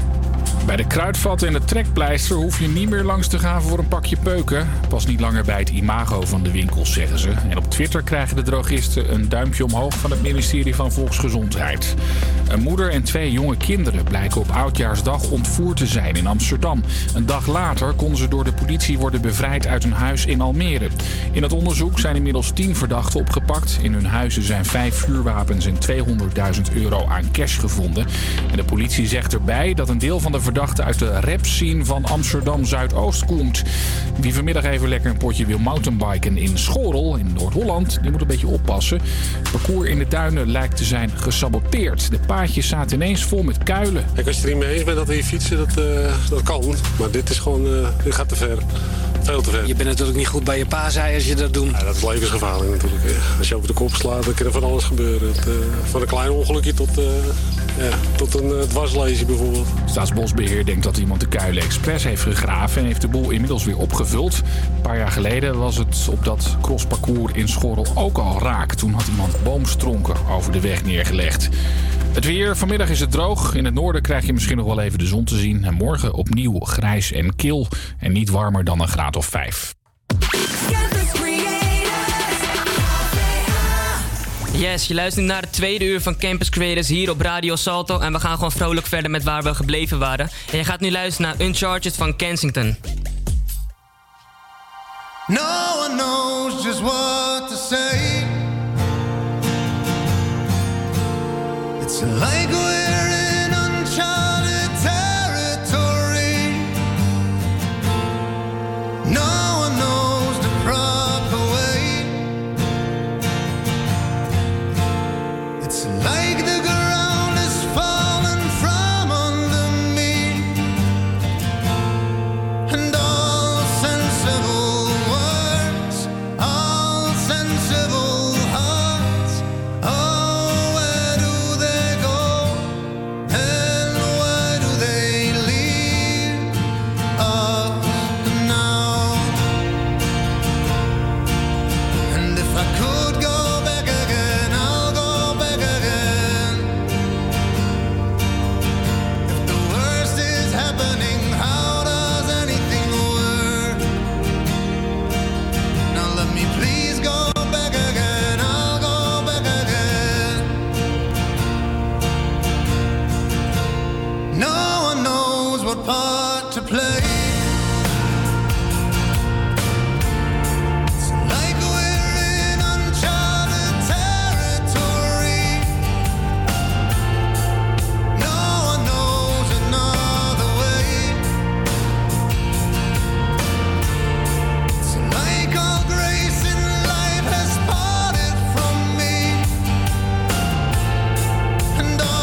Bij de kruidvat en de trekpleister hoef je niet meer langs te gaan voor een pakje peuken. Pas niet langer bij het imago van de winkels, zeggen ze. En op Twitter krijgen de drogisten een duimpje omhoog van het ministerie van Volksgezondheid. Een moeder en twee jonge kinderen blijken op Oudjaarsdag ontvoerd te zijn in Amsterdam. Een dag later konden ze door de politie worden bevrijd uit een huis in Almere. In het onderzoek zijn inmiddels tien verdachten opgepakt. In hun huizen zijn vijf vuurwapens en 200.000 euro aan cash gevonden. En de politie zegt erbij dat een deel van de verdachten uit de rapscene van Amsterdam Zuidoost komt. Wie vanmiddag even lekker een potje wil mountainbiken in Schorel in Noord-Holland, die moet een beetje oppassen. Het parcours in de duinen lijkt te zijn gesaboteerd. De paadjes zaten ineens vol met kuilen. Kijk, als je er niet mee eens bent dat we hier fietsen, dat, eh, dat kan. Maar dit is gewoon, eh, dit gaat te ver. Veel te ver. Je bent natuurlijk niet goed bij je pa, zei als je dat doet. Ja, dat is levensgevaarlijk natuurlijk. Als je over de kop slaat, dan kan er van alles gebeuren. Het, eh, van een klein ongelukje tot, eh, tot een uh, dwarslezen bijvoorbeeld. Staatsbosbeheer denkt dat iemand de kuilen expres heeft gegraven en heeft de boel inmiddels weer opgevuld. Een paar jaar geleden was het op dat crossparcours in Schorrel ook al raak. Toen had iemand boomstronken over de weg neergelegd. Het weer, vanmiddag is het droog. In het noorden krijg je misschien nog wel even de zon te zien. En morgen opnieuw grijs en kil. En niet warmer dan een graad of 5. Yes, je luistert nu naar het tweede uur van Campus Creators hier op Radio Salto. En we gaan gewoon vrolijk verder met waar we gebleven waren. En je gaat nu luisteren naar Uncharted van Kensington. No one knows just what to say. It's like we're and all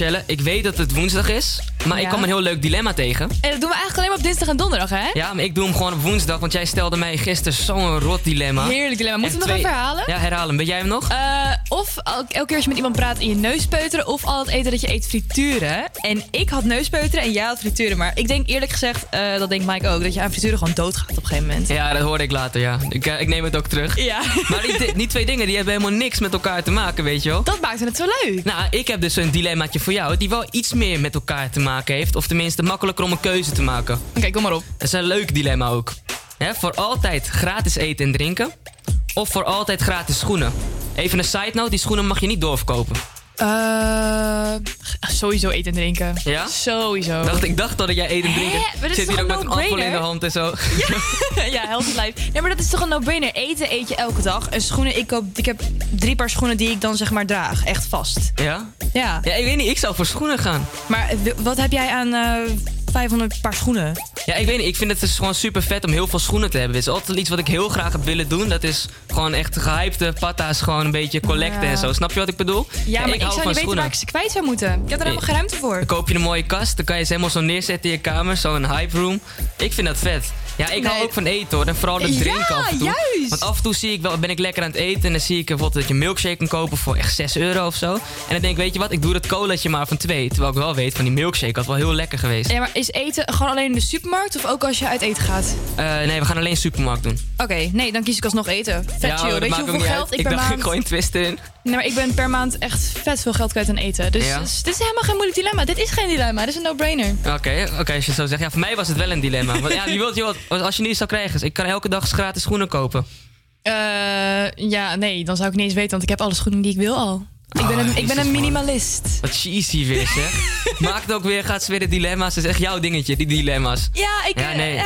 Michelle, ik weet dat het woensdag is, maar ik kwam een heel leuk dilemma tegen. En dat doen we eigenlijk alleen maar op dinsdag en donderdag, hè? Ja, maar ik doe hem gewoon op woensdag, want jij stelde mij gisteren zo'n rot dilemma. Heerlijk dilemma. Moeten we Echt nog even herhalen? Ja, herhaal hem. Ben jij hem nog? Eh, of elke, keer als je met iemand praat in je neus peuteren. Of al het eten dat je eet frituren. En ik had neuspeuteren en jij had frituren. Maar ik denk eerlijk gezegd, eh, dat denkt Mike ook, dat je aan frituren gewoon doodgaat gegeven moment. Ja, dat hoorde ik later, ja. Ik, eh, ik neem het ook terug. Ja. [laughs] Maar die, die twee dingen die hebben helemaal niks met elkaar te maken, weet je wel. Dat maakte het zo leuk. Nou, ik heb dus een dilemmaatje voor jou die wel iets meer met elkaar te maken heeft. Of tenminste makkelijker om een keuze te maken. Oké, kom maar op. Dat is een leuk dilemma ook. Voor altijd gratis eten en drinken. Of voor altijd gratis schoenen. Even een side note, die schoenen mag je niet doorverkopen. Eh, sowieso eten en drinken. Ja? Sowieso. Dacht, ik dacht dat jij eten en drinken. Hè? Is Zit hier ook met een appel in de hand en zo. [laughs] ja, healthy life. Nee, maar dat is toch een no-brainer. Eten eet je elke dag. En schoenen, ik, koop, ik heb drie paar schoenen die ik dan zeg maar draag. Echt vast. Ja? Ja. Ja, ik weet niet, ik zou voor schoenen gaan. Maar wat heb jij aan eh 500 paar schoenen? Ja, ik weet niet. Ik vind het dus gewoon super vet om heel veel schoenen te hebben. Het is altijd iets wat ik heel graag heb willen doen. Dat is gewoon echt gehypte patta's, gewoon een beetje collecten Ja. en zo. Snap je wat ik bedoel? Ja, maar ik, hou zou niet weten waar ik ze kwijt zou moeten. Ik heb er helemaal geen ruimte voor. Dan koop je een mooie kast, dan kan je ze helemaal zo neerzetten in je kamer. Zo'n hype room. Ik vind dat vet. Ja, ik hou Nee. ook van eten hoor. En vooral het Ja, drinken af en toe. juist. Want af en toe zie ik wel, ben ik lekker aan het eten. En dan zie ik bijvoorbeeld dat je een milkshake kan kopen voor echt 6 euro of zo. En dan denk ik, weet je wat, ik doe dat colaatje maar van 2. Terwijl ik wel weet van die milkshake had wel heel lekker geweest. Ja, maar is eten gewoon alleen in de supermarkt of ook als je uit eten gaat? Eh, nee, we gaan alleen supermarkt doen. Oké, nee, dan kies ik alsnog eten. Vet Ja, Weet je hoeveel geld uit. ik Ik per dacht, maand... ik gooi een twist erin. Nee, maar ik ben per maand echt vet veel geld kwijt aan eten. Dus, Ja? dus dit is helemaal geen moeilijk dilemma. Dit is geen dilemma. Dit is een no-brainer. Oké, oké, als je het zo zegt. Ja, voor mij was het wel een dilemma. Want ja, je wilt, je wilt, als je niet zou krijgen, is, ik kan elke dag gratis schoenen kopen. Eh, ja, nee, dan zou ik niet eens weten, want ik heb alle schoenen die ik wil al. Ik ben Oh, een, ik ben een man. minimalist. Wat cheesy weer, zeg. [laughs] Maakt ook weer, gaat ze weer de dilemma's. Het is echt jouw dingetje, die dilemma's. Ja, ik... Ja, nee.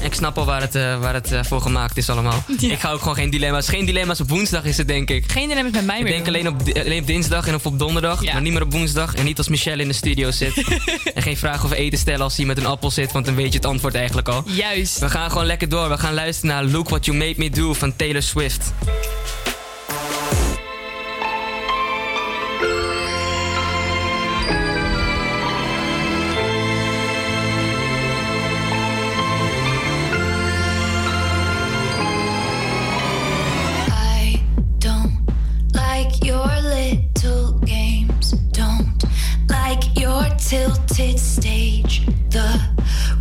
Ik snap al waar het, eh, waar het eh, voor gemaakt is allemaal. [laughs] Ik ga ook gewoon geen dilemma's. Geen dilemma's op woensdag is het, denk ik. Geen dilemma's met mij Ik meer. denk alleen op, alleen op dinsdag en of op donderdag, maar niet meer op woensdag. En niet als Michelle in de studio zit. [laughs] en geen vraag over eten stellen als hij met een appel zit, want dan weet je het antwoord eigenlijk al. Juist. We gaan gewoon lekker door. We gaan luisteren naar Look What You Made Me Do van Taylor Swift. Tilted stage. The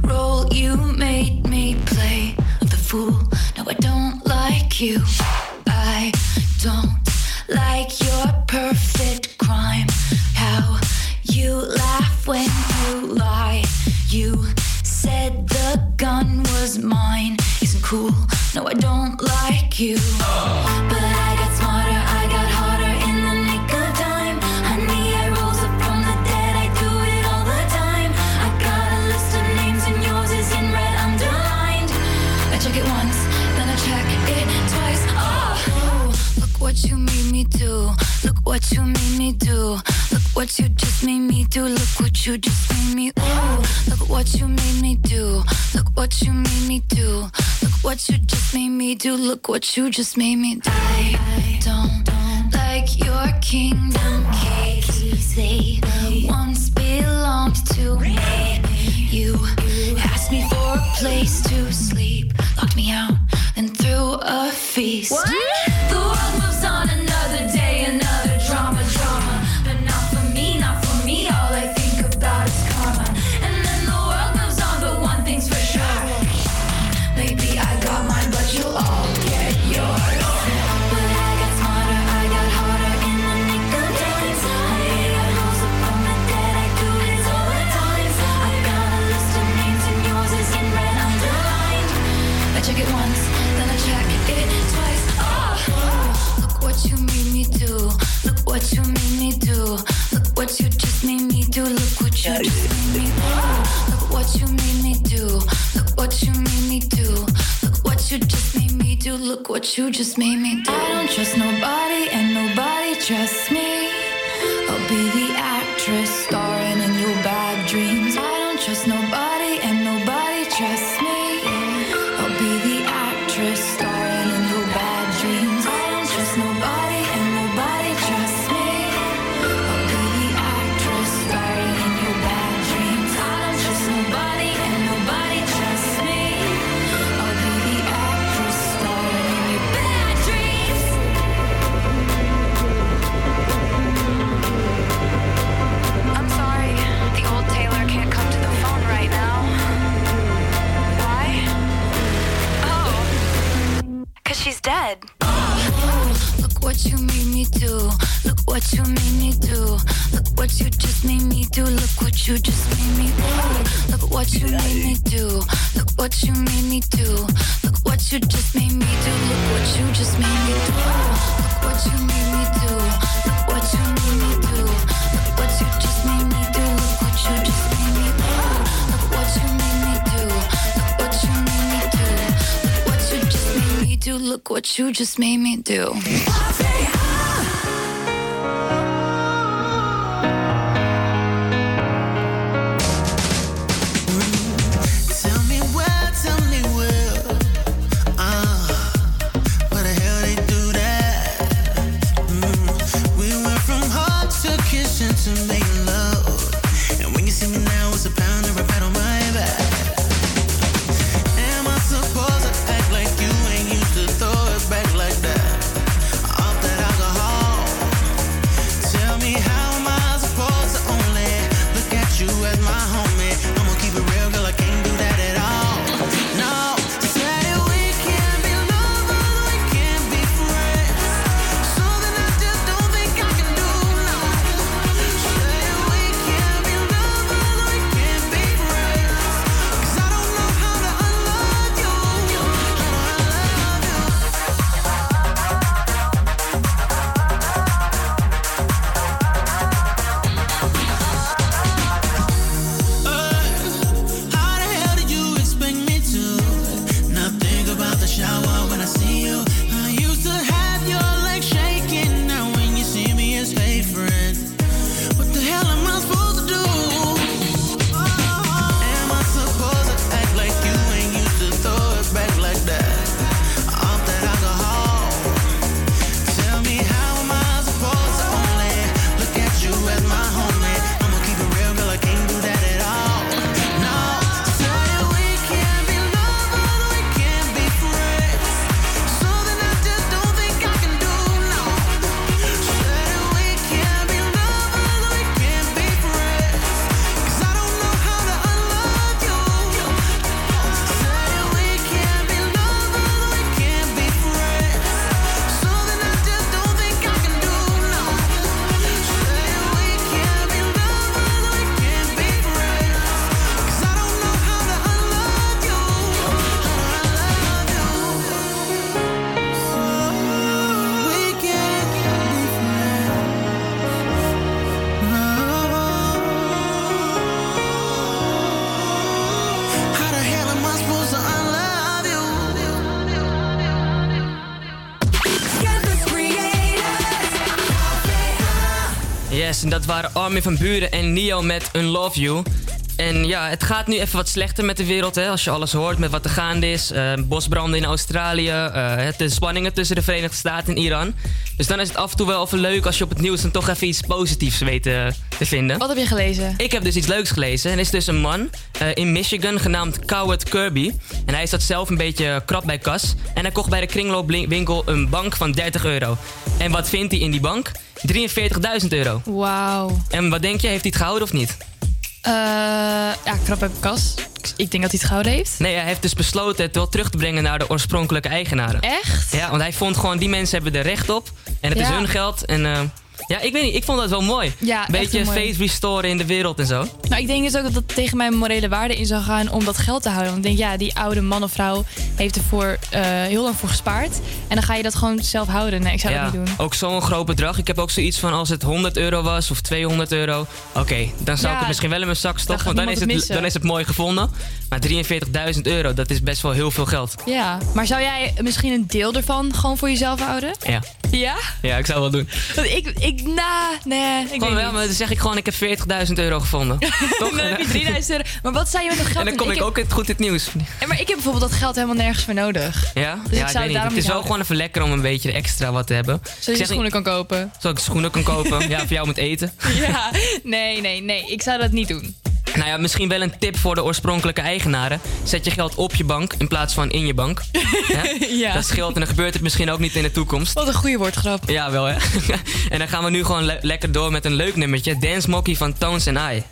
role you made me play of the fool. No, I don't like you. I don't like your perfect crime. How you laugh when you lie. You said the gun was mine. Isn't cool. No, I don't like you. But I what you made me do. Look what you made me do. Look what you just made me do. Look what you just made me. Ooh, look what you made me do. Look what you made me do. Look what you just made me do. Look what you just made me do. I don't like your kingdom keys. They once belonged to me. You asked me for a place to sleep, locked me out, and threw a feast. What? The world moves on another day, another you just made me do. Look what you just made me do. Look what you made me do, look what you made me do, look what you just made me do, look what you just made me do. I don't trust nobody and nobody trusts me. I'll be the actress starring you just made me do. Yes, en dat waren Armin van Buren en Nio met Unlove You. En ja, het gaat nu even wat slechter met de wereld, hè, als je alles hoort met wat er gaande is. Eh, bosbranden in Australië, eh, de spanningen tussen de Verenigde Staten en Iran. Dus dan is het af en toe wel even leuk als je op het nieuws dan toch even iets positiefs weet eh, te vinden. Wat heb je gelezen? Ik heb dus iets leuks gelezen. En er is dus een man in Michigan genaamd Coward Kirby. En hij zat zelf een beetje krap bij kas. En hij kocht bij de kringloopwinkel een bank van 30 euro. En wat vindt hij in die bank? 43.000 euro. Wauw. En wat denk je, heeft hij het gehouden of niet? Eh, ja, krap bij kas. Ik- Ik denk dat hij het gehouden heeft. Nee, hij heeft dus besloten het wel terug te brengen naar de oorspronkelijke eigenaren. Echt? Ja, want hij vond gewoon, die mensen hebben er recht op. En het is hun geld. En eh, ja, ik weet niet, ik vond dat wel mooi. Ja, Beetje mooi. face restoren in de wereld en zo. Nou, ik denk dus ook dat het tegen mijn morele waarde in zou gaan om dat geld te houden. Want ik denk, ja, die oude man of vrouw heeft ervoor eh heel lang voor gespaard. En dan ga je dat gewoon zelf houden. Nee, ik zou ja, dat niet doen. ook zo'n groot bedrag. Ik heb ook zoiets van als het 100 euro was of 200 euro. Oké, dan zou Ja, ik het misschien wel in mijn zak stoppen. Want dan is, het, het missen. dan is het mooi gevonden. Maar 43.000 euro, dat is best wel heel veel geld. Ja, maar zou jij misschien een deel ervan gewoon voor jezelf houden? Ja, Ja? ja ik zou wel doen. Want ik, ik, nah, nee, ik Gewoon weet wel, maar dan zeg ik gewoon, ik heb 40.000 euro gevonden. [laughs] Toch? Dan heb je 3000 euro. Maar wat zou je met dat geld En dan kom ik heb- ook goed in het nieuws. Ja, maar ik heb bijvoorbeeld dat geld helemaal nergens voor nodig. Ja, Dus ik ja zou ik het Het is wel gewoon even lekker om een beetje extra wat te hebben. Zodat Ik je schoenen niet- kan kopen. Zodat ik schoenen kan kopen. ja, voor jou moet eten. [laughs] Ja, nee, nee, nee. Ik zou dat niet doen. Nou ja, misschien wel een tip voor de oorspronkelijke eigenaren. Zet je geld op je bank in plaats van in je bank. [laughs] Ja? Dat scheelt en dan gebeurt het misschien ook niet in de toekomst. Wat een goede woordgrap. Ja, wel hè. [laughs] en dan gaan we nu gewoon le- lekker door met een leuk nummertje. Dance Monkey van Tones and I.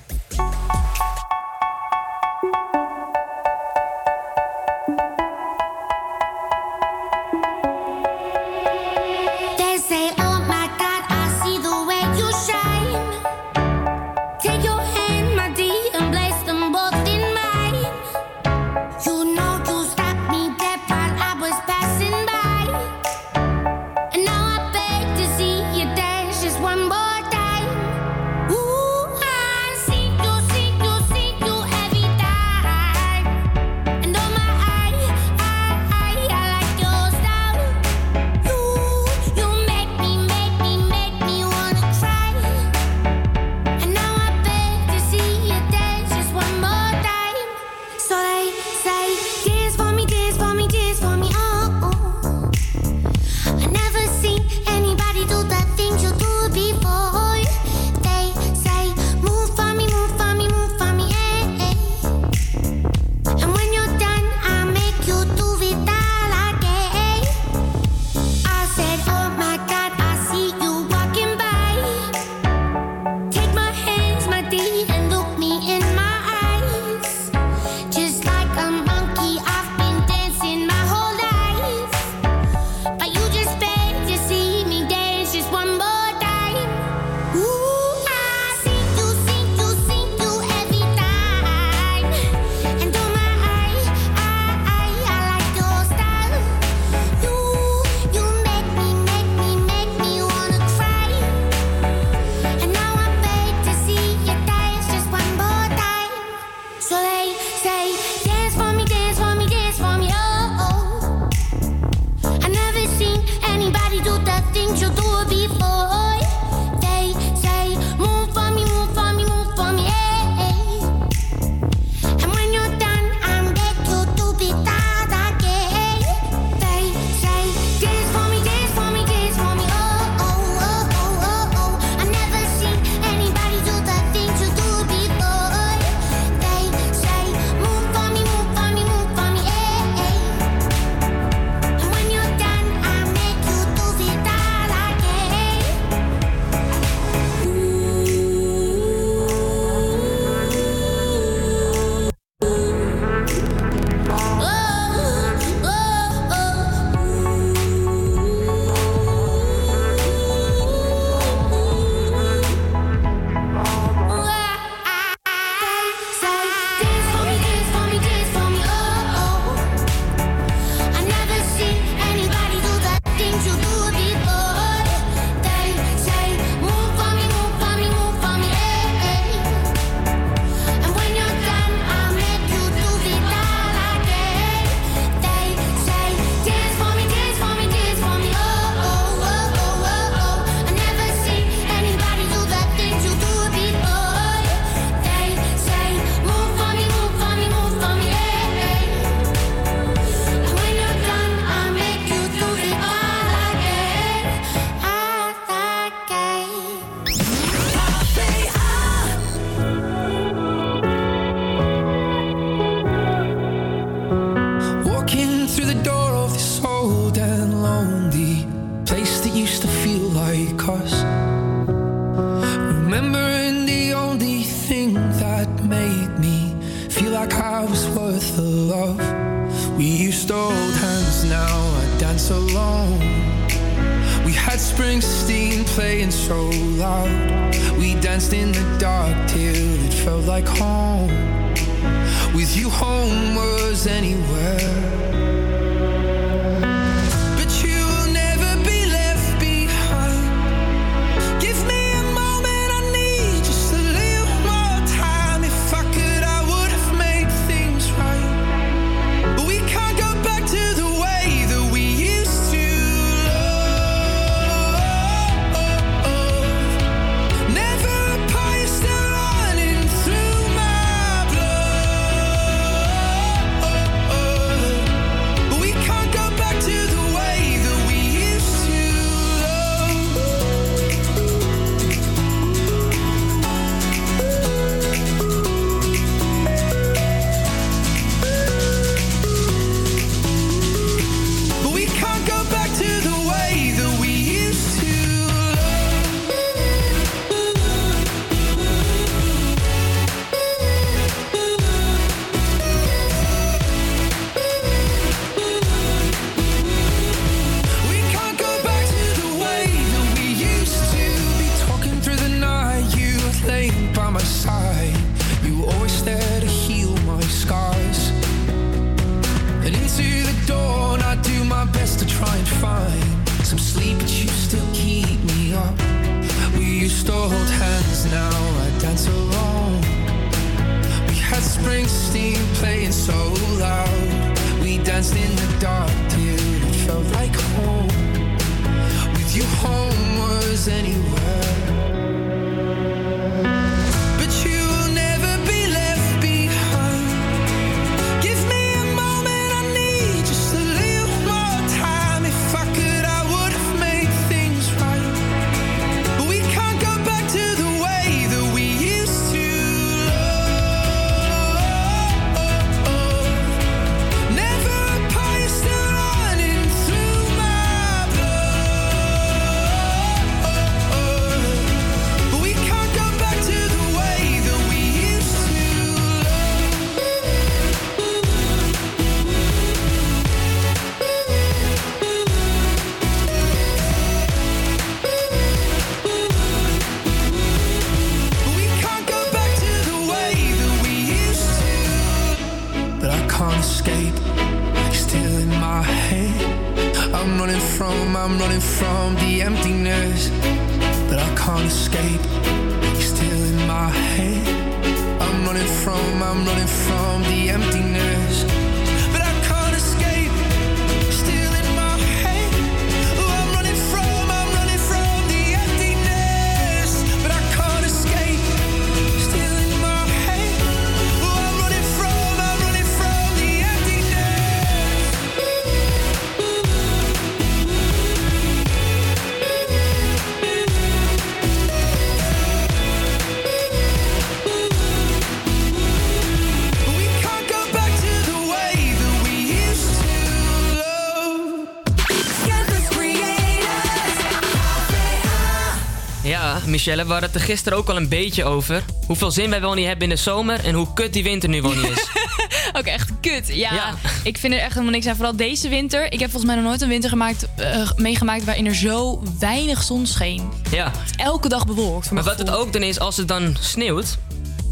Michelle, we hadden het er gisteren ook al een beetje over. Hoeveel zin wij wel niet hebben in de zomer en hoe kut die winter nu wel niet is. [laughs] Ook echt kut. Ja, Ja. ik vind er echt helemaal niks aan. Vooral deze winter. Ik heb volgens mij nog nooit een winter gemaakt, eh, meegemaakt waarin er zo weinig zon scheen. Ja. Elke dag bewolkt. Maar wat het ook dan is, als het dan sneeuwt,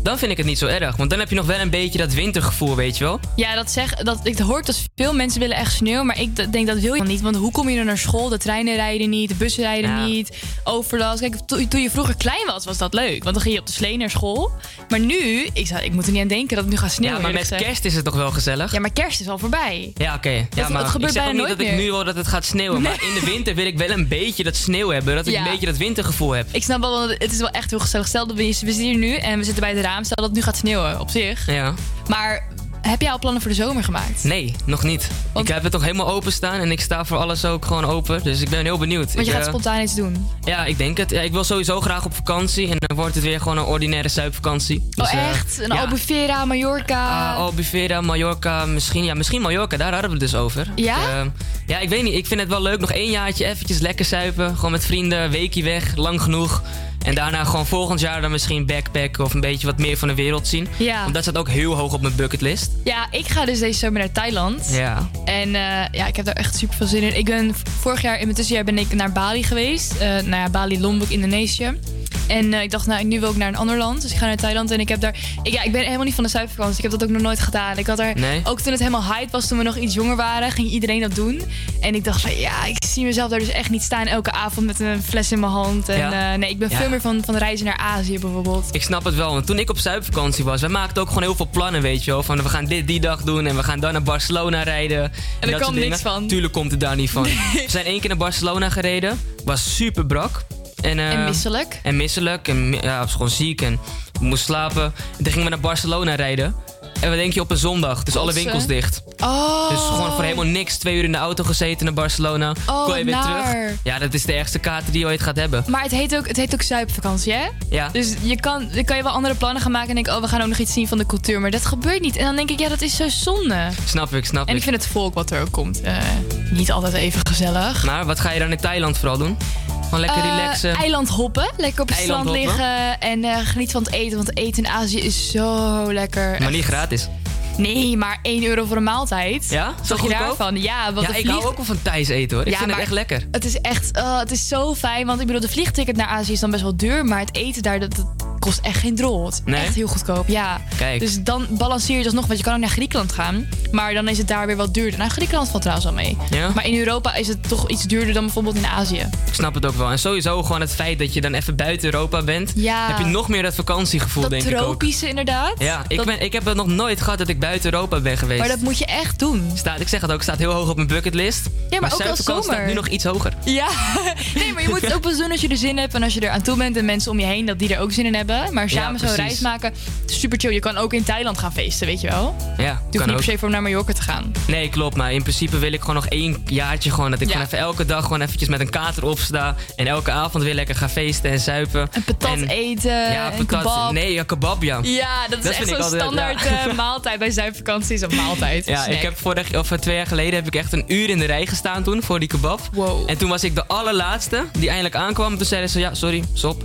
dan vind ik het niet zo erg. Want dan heb je nog wel een beetje dat wintergevoel, weet je wel. Ja, dat zeg, dat, ik hoor dat veel mensen willen echt sneeuw. Maar ik denk dat wil je dan niet. Want hoe kom je er naar school? De treinen rijden niet, de bussen rijden Ja. niet. Overlast. Kijk, to- toen je vroeger klein was, was dat leuk. Want dan ging je op de slee naar school. Maar nu, ik, zou, ik moet er niet aan denken dat het nu gaat sneeuwen. ja, maar met gezegd. kerst is het toch wel gezellig? Ja, maar kerst is al voorbij. Ja, oké. Ja, Dat- maar het gebeurt ik zeg ook bijna niet dat nooit ik meer. nu wil dat het gaat sneeuwen. Maar in de winter wil ik wel een beetje dat sneeuw hebben. Dat ik Ja. een beetje dat wintergevoel heb. Ik snap wel, want het is wel echt heel gezellig. Stel dat we, we zitten hier nu en we zitten bij het raam. Stel dat het nu gaat sneeuwen op zich. Ja. Maar heb jij al plannen voor de zomer gemaakt? Nee, nog niet. Ik heb het toch helemaal openstaan en ik sta voor alles ook gewoon open. Dus ik ben heel benieuwd. Want je Ik, gaat eh, spontaan iets doen. Ja, ik denk het. Ja, ik wil sowieso graag op vakantie en dan wordt het weer gewoon een ordinaire zuipvakantie. Dus, oh, eh, echt? Een ja. Albufeira, Mallorca. Ah, Albufeira, Mallorca, misschien, ja, misschien Mallorca, daar hadden we het dus over. Ja? Ik, eh, ja, ik weet niet. Ik vind het wel leuk. Nog één jaartje eventjes lekker zuipen. Gewoon met vrienden, weekje weg, lang genoeg. En daarna gewoon volgend jaar dan misschien backpacken of een beetje wat meer van de wereld zien. Ja. Want dat staat ook heel hoog op mijn bucketlist. Ja, ik ga dus deze zomer naar Thailand. Ja. En eh, ja, ik heb daar echt super veel zin in. Ik ben vorig jaar, in mijn tussenjaar ben ik naar Bali geweest. Eh nou ja, Bali, Lombok, Indonesië. En eh, ik dacht, nou, nu wil ik naar een ander land. Dus ik ga naar Thailand. En ik heb daar... Ik, ja, ik ben helemaal niet van de zuidvakantie. Ik heb dat ook nog nooit gedaan. Ik had. Nee? Ook toen het helemaal hype was, toen we nog iets jonger waren, ging iedereen dat doen. En ik dacht van, ja, ik zie mezelf daar dus echt niet staan elke avond met een fles in mijn hand. En Ja? nee, ik ben Ja. veel van, van reizen naar Azië bijvoorbeeld. Ik snap het wel, want toen ik op zuipvakantie was, wij maakten ook gewoon heel veel plannen, weet je wel. Van we gaan dit die dag doen en we gaan dan naar Barcelona rijden. En, er dat kwam niks van. Tuurlijk komt het daar niet van. We zijn één keer naar Barcelona gereden, was super brak. En, eh, En misselijk. En misselijk en ja, was gewoon ziek en we moesten slapen. En toen gingen we naar Barcelona rijden. En wat denk je op een zondag? Dus alle winkels dicht. Oh. Dus gewoon voor helemaal niks. Twee uur in de auto gezeten naar Barcelona. Oh, Kon je weer naar. terug. Ja, dat is de ergste kaart die je ooit gaat hebben. Maar het heet ook, het heet ook zuipvakantie, hè? Ja. Dus je kan, dan kan je wel andere plannen gaan maken en denken, oh, we gaan ook nog iets zien van de cultuur. Maar dat gebeurt niet. En dan denk ik, ja, dat is zo zonde. Snap ik, snap En ik vind het volk wat er ook komt eh, niet altijd even gezellig. Maar wat ga je dan in Thailand vooral doen? Gewoon lekker Eh, relaxen. eiland hoppen. Lekker op het Eiland strand liggen en eh, geniet van het eten. Want eten in Azië is zo lekker. Maar niet gratis. Nee, maar 1 euro voor een maaltijd. Ja? Zo je daarvan? Ja, want ja, ik hou ook wel van Thais eten hoor. Ik Ja, vind het echt lekker. Het is echt, eh, het is zo fijn. Want ik bedoel, de vliegticket naar Azië is dan best wel duur. Maar het eten daar, dat, dat kost echt geen Nee? Echt heel goedkoop, ja. Kijk. Dus dan balanceer je dus nog. Want je kan ook naar Griekenland gaan. Maar dan is het daar weer wat duurder. Nou, Griekenland valt trouwens wel mee. Ja? Maar in Europa is het toch iets duurder dan bijvoorbeeld in Azië. Ik snap het ook wel. En sowieso gewoon het feit dat je dan even buiten Europa bent. Ja. Heb je nog meer dat vakantiegevoel, Dat denk ik ook. tropische inderdaad. Ja, ik, Dat- ben, ik heb het nog nooit gehad dat ik buiten Europa ben geweest. Maar dat moet je echt doen. staat, ik zeg het ook, staat heel hoog op mijn bucketlist. Ja, maar ook zomer. staat nu nog iets hoger. Ja, [laughs] nee, maar je moet het [laughs] ook pas doen als je er zin hebt en als je er aan toe bent en mensen om je heen dat die er ook zin in hebben. Maar samen zo'n precies. reis maken, super chill. Je kan ook in Thailand gaan feesten, weet je wel. Ja, Je hoeft kan niet ook. per se voor naar Mallorca te gaan. Nee, klopt. Maar in principe wil ik gewoon nog één jaartje gewoon... dat ik Ja. gewoon even elke dag gewoon eventjes met een kater opsta... en elke avond weer lekker ga feesten en zuipen. Een patat En- eten, Ja, een patat. kebab. Nee, ja, kebab, ja. Ja, dat is echt ik zo'n standaard ja. eh, [laughs] maaltijd bij zuidvakanties. Een maaltijd. Ja, snack. ik heb vorig, of eh, twee jaar geleden heb ik echt een uur in de rij gestaan toen voor die kebab. Wow. En toen was ik de allerlaatste die eindelijk aankwam. Toen zeiden ze, ja, sorry, stop.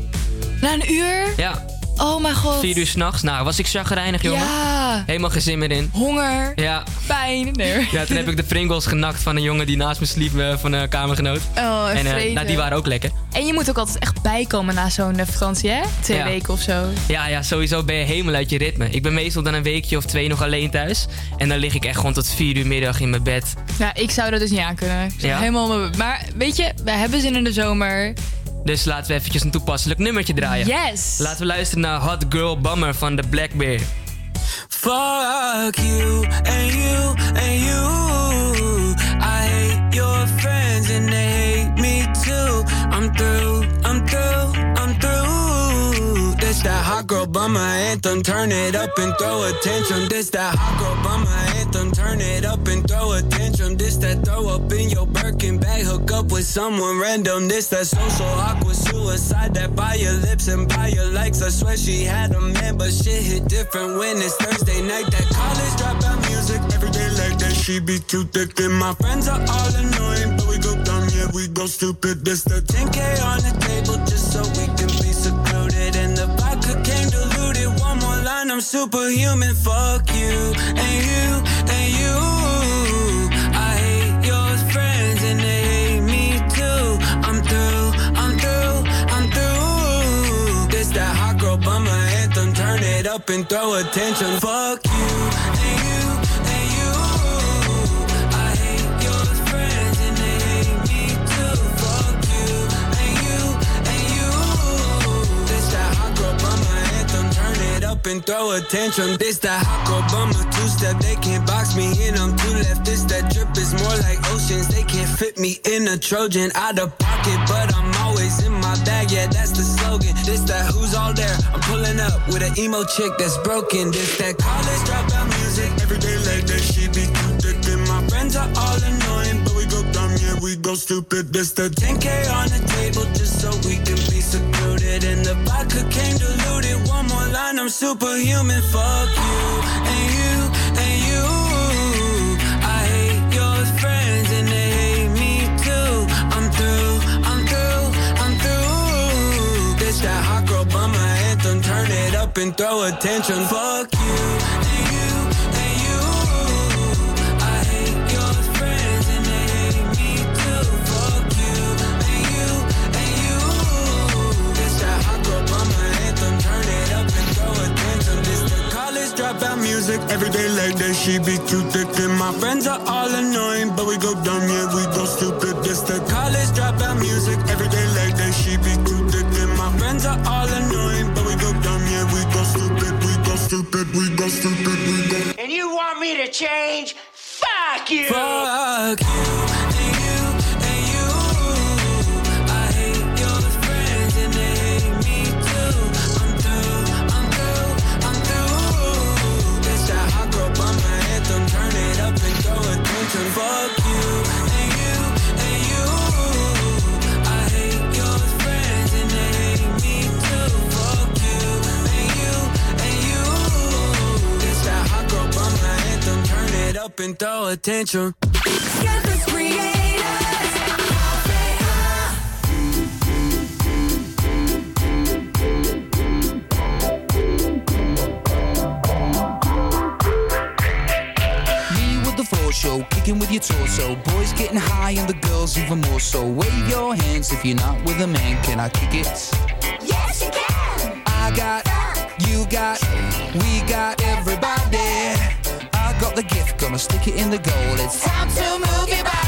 Na een uur? Ja, Oh mijn god. vier uur s'nachts. Nou, was ik chagrijnig, jongen. Ja. Helemaal geen zin meer in. Honger. Ja. Pijn. Nee. ja, toen heb ik de Pringles genakt van een jongen die naast me sliep eh, van een kamergenoot. Oh, en, vreten. nou, die waren ook lekker. En je moet ook altijd echt bijkomen na zo'n eh, vakantie, hè? Twee Ja. weken of zo. Ja, ja, sowieso ben je helemaal uit je ritme. Ik ben meestal dan een weekje of twee nog alleen thuis. En dan lig ik echt gewoon tot vier uur middag in mijn bed. Ja, ik zou dat dus niet aan kunnen. Ja? Helemaal, maar weet je, we hebben zin in de zomer. Dus laten we eventjes een toepasselijk nummertje draaien. Yes! Laten we luisteren naar Hot Girl Bummer van de Black Bear. Fuck you and you and you. I hate your friends and they hate me too. I'm through, I'm through. This that hot girl bummer anthem. Turn it up and throw attention. This that hot girl bummer anthem. Turn it up and throw attention. This that throw up in your Birkin bag. Hook up with someone random. This that social awkward suicide. That by your lips and by your likes. I swear she had a man, but shit hit different when it's Thursday night. That college dropout music every day like that. She be too thick and my friends are all annoying, but we go dumb, yeah we go stupid. This the 10k on the table just so I'm superhuman. Fuck you and you and you. I hate your friends and they hate me too. I'm through, I'm through, I'm through. This that hot girl. Turn it up and throw attention. Fuck you up and throw attention. This that hot bummer two step. They can't box me in. I'm too left. This that drip is more like oceans. They can't fit me in a Trojan out of pocket, but I'm always in my bag. Yeah, that's the slogan. This that who's all there. I'm pulling up with an emo chick that's broken. This that college dropout music. every day like that. She be too thick and my friends are all annoying, but we go dumb, yeah, we go stupid. This the 10k on the table just so we can be secluded. I'm superhuman. Fuck you and you and you. I hate your friends and they hate me too. I'm through, I'm through, I'm through. That hot girl bummer anthem. Turn it up and throw attention. Fuck you music every day like that. She be too thick and my friends are all annoying, but we go dumb, yeah, we go stupid. This the college dropout music every day like that. She be too thick and my friends are all annoying, but we go dumb, yeah, we go stupid, we go stupid, we go stupid, we go. And you want me to change? Fuck you! Fuck you up and throw attention. Me with the floor show, kicking with your torso. Boys getting high and the girls even more so. Wave your hands if you're not with a man. Can I kick it? Yes, you can. I got, you got, we got everybody. I got the gift, gonna stick it in the goal. It's time to move your body.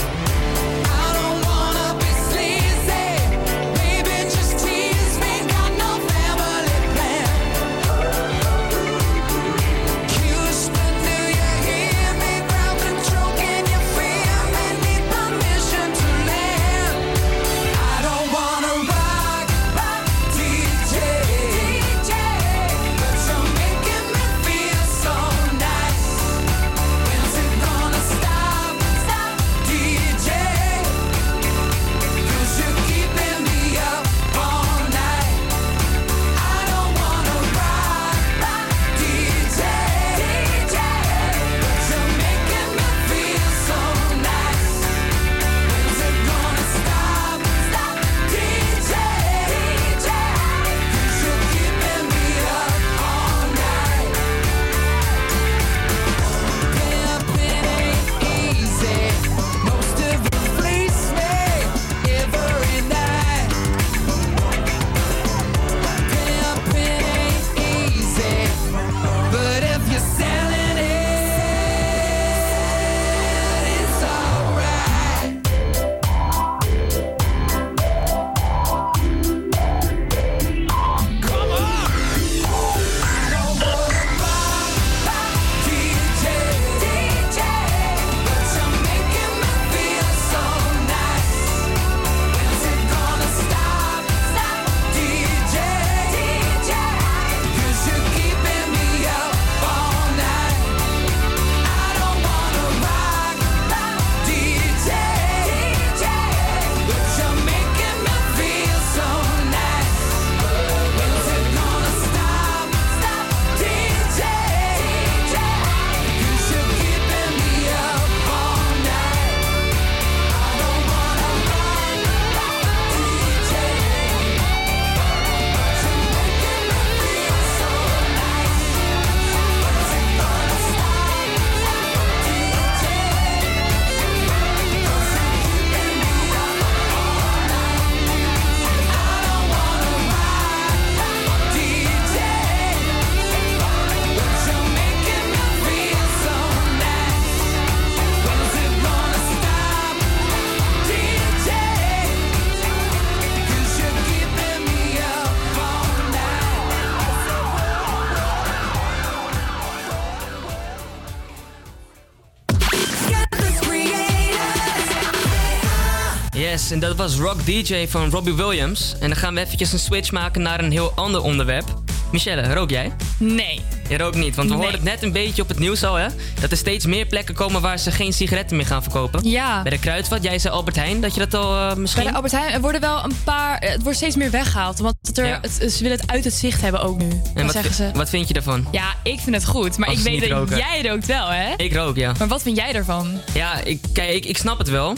En dat was Rock DJ van Robbie Williams. En dan gaan we eventjes een switch maken naar een heel ander onderwerp. Michelle, rook jij? Nee. Je rookt niet, want we Nee. hoorden het net een beetje op het nieuws al, hè? Dat er steeds meer plekken komen waar ze geen sigaretten meer gaan verkopen. Ja. Bij de Kruidvat, jij zei Albert Heijn, dat je dat al eh, misschien... Bij de Albert Heijn er worden wel een paar. Het wordt steeds meer weggehaald. Want er, Ja. het, ze willen het uit het zicht hebben ook nu. en wat, zeggen ze. wat vind je daarvan? Ja, ik vind het goed. Maar ik weet dat roken. jij rookt wel, hè? Ik rook, ja. Maar wat vind jij ervan? Ja, ik, kijk, ik, ik snap het wel.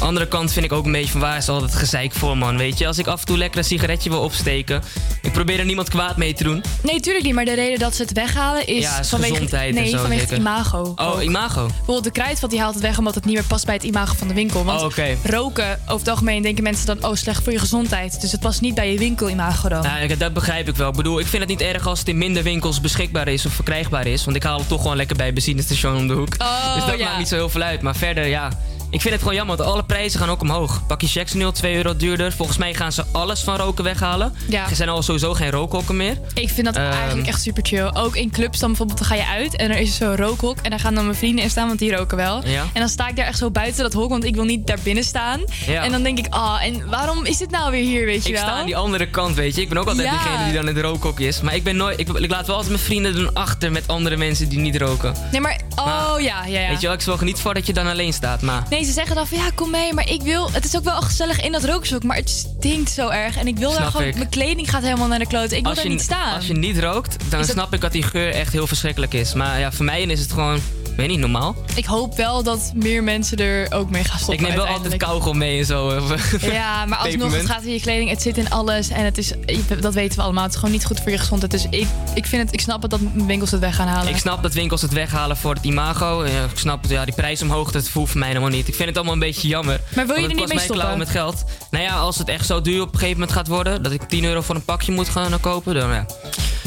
Andere kant vind ik ook een beetje van waar is al dat gezeik voor, man. Weet je, als ik af en toe lekker een sigaretje wil opsteken. Ik probeer er niemand kwaad mee te doen. Nee, tuurlijk niet. Maar de reden dat ze het weghalen is, Ja, is vanwege, gezondheid en nee, zo vanwege het imago. Oh, imago. Bijvoorbeeld de kruidvat die haalt het weg omdat het niet meer past bij het imago van de winkel. Want Oh, roken, over het algemeen denken mensen dan, oh, slecht voor je gezondheid. Dus het past niet bij je winkelimago dan. Ja, dat begrijp ik wel. Ik bedoel, ik vind het niet erg als het in minder winkels beschikbaar is of verkrijgbaar is. Want ik haal het toch gewoon lekker bij het benzinestation om de hoek. Oh, dus dat ja. maakt niet zo heel veel uit. Maar verder, ja. Ik vind het gewoon jammer, want alle prijzen gaan ook omhoog. Pakje checks nu al 2 euro duurder. Volgens mij gaan ze alles van roken weghalen. Ja. Er zijn al sowieso geen rookhokken meer. Ik vind dat Ehm. eigenlijk echt super chill. Ook in clubs dan bijvoorbeeld, dan ga je uit en er is zo'n rookhok. En daar gaan dan mijn vrienden in staan, want die roken wel. Ja. En dan sta ik daar echt zo buiten dat hok, want ik wil niet daar binnen staan. Ja. En dan denk ik, ah, en waarom is dit nou weer hier, weet je Ik wel? sta aan die andere kant, weet je. Ik ben ook altijd Ja. degene die dan in de rookhok is. Maar ik, ben nooit, ik, ik laat wel altijd mijn vrienden doen achter met andere mensen die niet roken. Nee, maar, oh ja, ja, ja. Weet je wel, ik zorg er niet voor dat je dan alleen staat. Maar Nee, ze zeggen dan van ja, kom mee, maar ik wil. Het is ook wel gezellig in dat rookhok, maar het stinkt zo erg. En ik wil daar gewoon. ik. Mijn kleding gaat helemaal naar de kloot. Ik wil als daar je, niet staan. als je niet rookt, dan dat- snap ik dat die geur echt heel verschrikkelijk is. Maar ja, voor mij is het gewoon, weet niet, normaal. Ik hoop wel dat meer mensen er ook mee gaan stoppen. ik neem wel altijd kauwgom mee en zo. [laughs] Ja, maar alsnog, het gaat in je kleding, het zit in alles. En het is, dat weten we allemaal. Het is gewoon niet goed voor je gezondheid. Dus ik, ik, vind het, ik snap het dat winkels het weg gaan halen. Ik snap dat winkels het weghalen voor het imago. Ik snap ja, die prijs omhoog, dat voelt voor mij helemaal niet. Ik vind het allemaal een beetje jammer. Maar wil je er niet mee klauwen met geld. Nou ja, als het echt zo duur op een gegeven moment gaat worden... dat ik 10 euro voor een pakje moet gaan kopen, dan ja.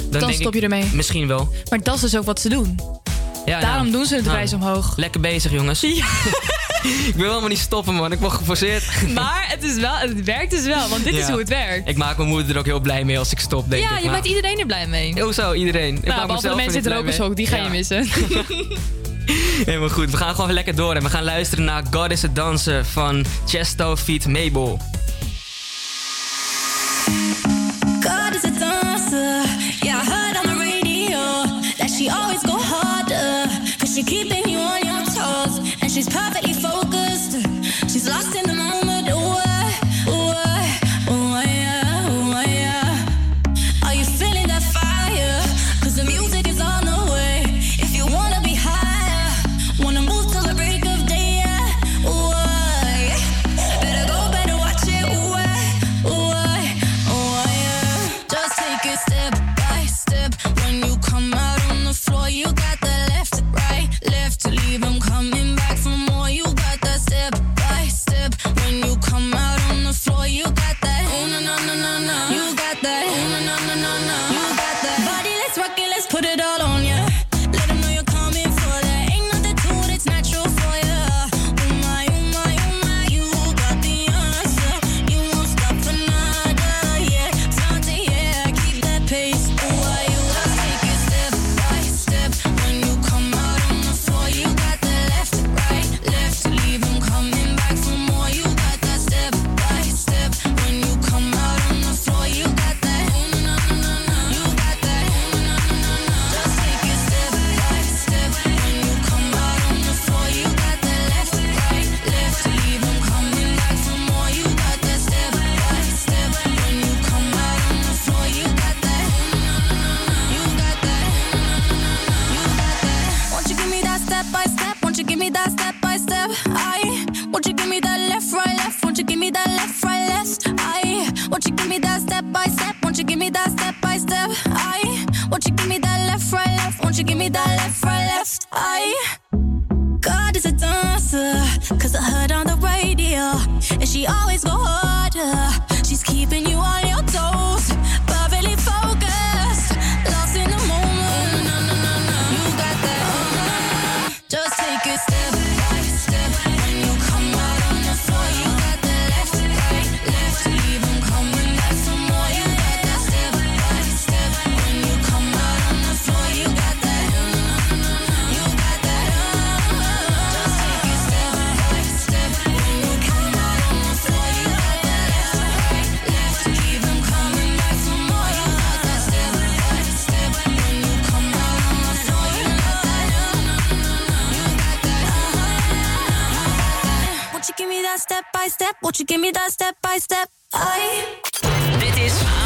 Dan, stop je ermee. Misschien wel. Maar dat is dus ook wat ze doen. Ja, Daarom nou, doen ze de nou, prijs omhoog. Lekker bezig, jongens. [laughs] ik wil helemaal niet stoppen, man. Ik word geforceerd. [laughs] Maar het, is wel, het werkt dus wel, want dit is Ja. hoe het werkt. Ik maak mijn moeder er ook heel blij mee als ik stop, denk ja, ik. je maar- maakt iedereen er blij mee. Hoezo, iedereen? Ik Nou, maak behalve de er mensen in het rokershok, die ga je missen. [laughs] Helemaal goed, we gaan gewoon lekker door en we gaan luisteren naar God is a Dancer van Chesto feat Mabel. God is a dancer. Yeah, I heard on the radio that she always Perfect. That step by step? Won't you give me that step by step? I Dit is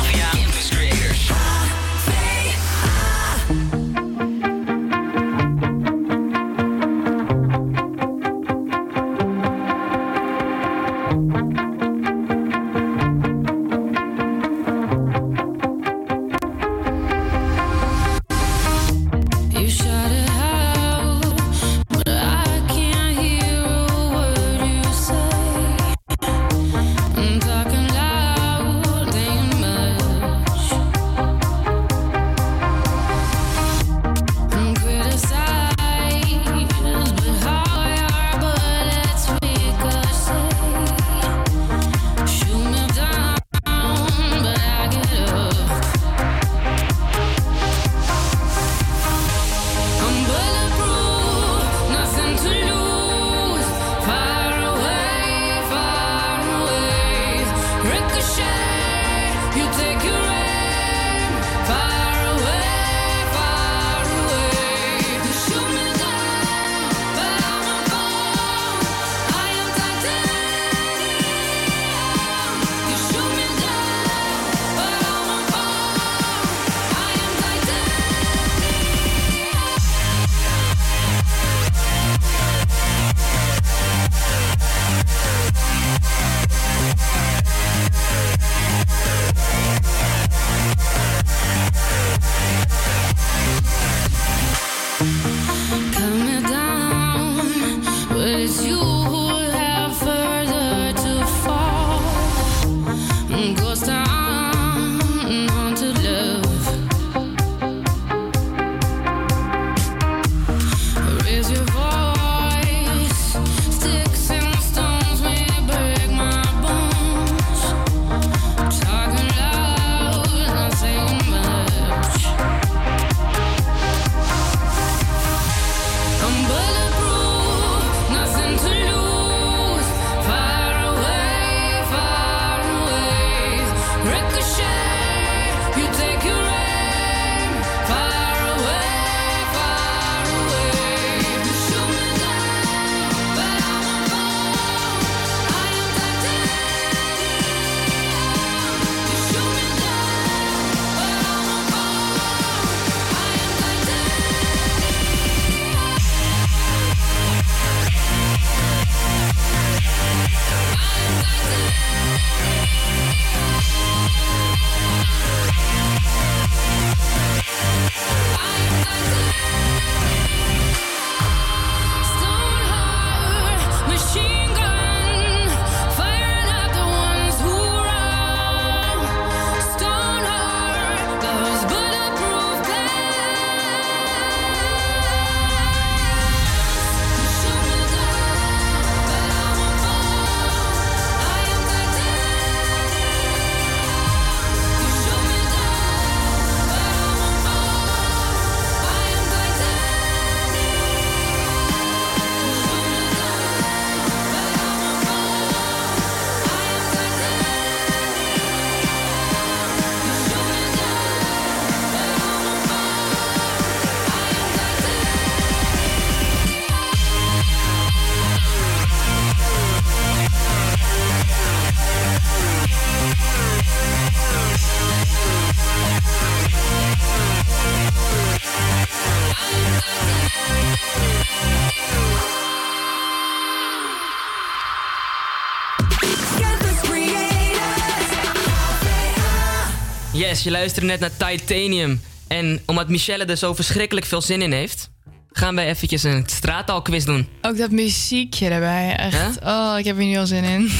je luisterde net naar Titanium. En omdat Michelle er zo verschrikkelijk veel zin in heeft, gaan wij eventjes een straattaalquiz doen. Ook dat muziekje erbij, echt. Oh, ik heb er nu al zin in. [laughs]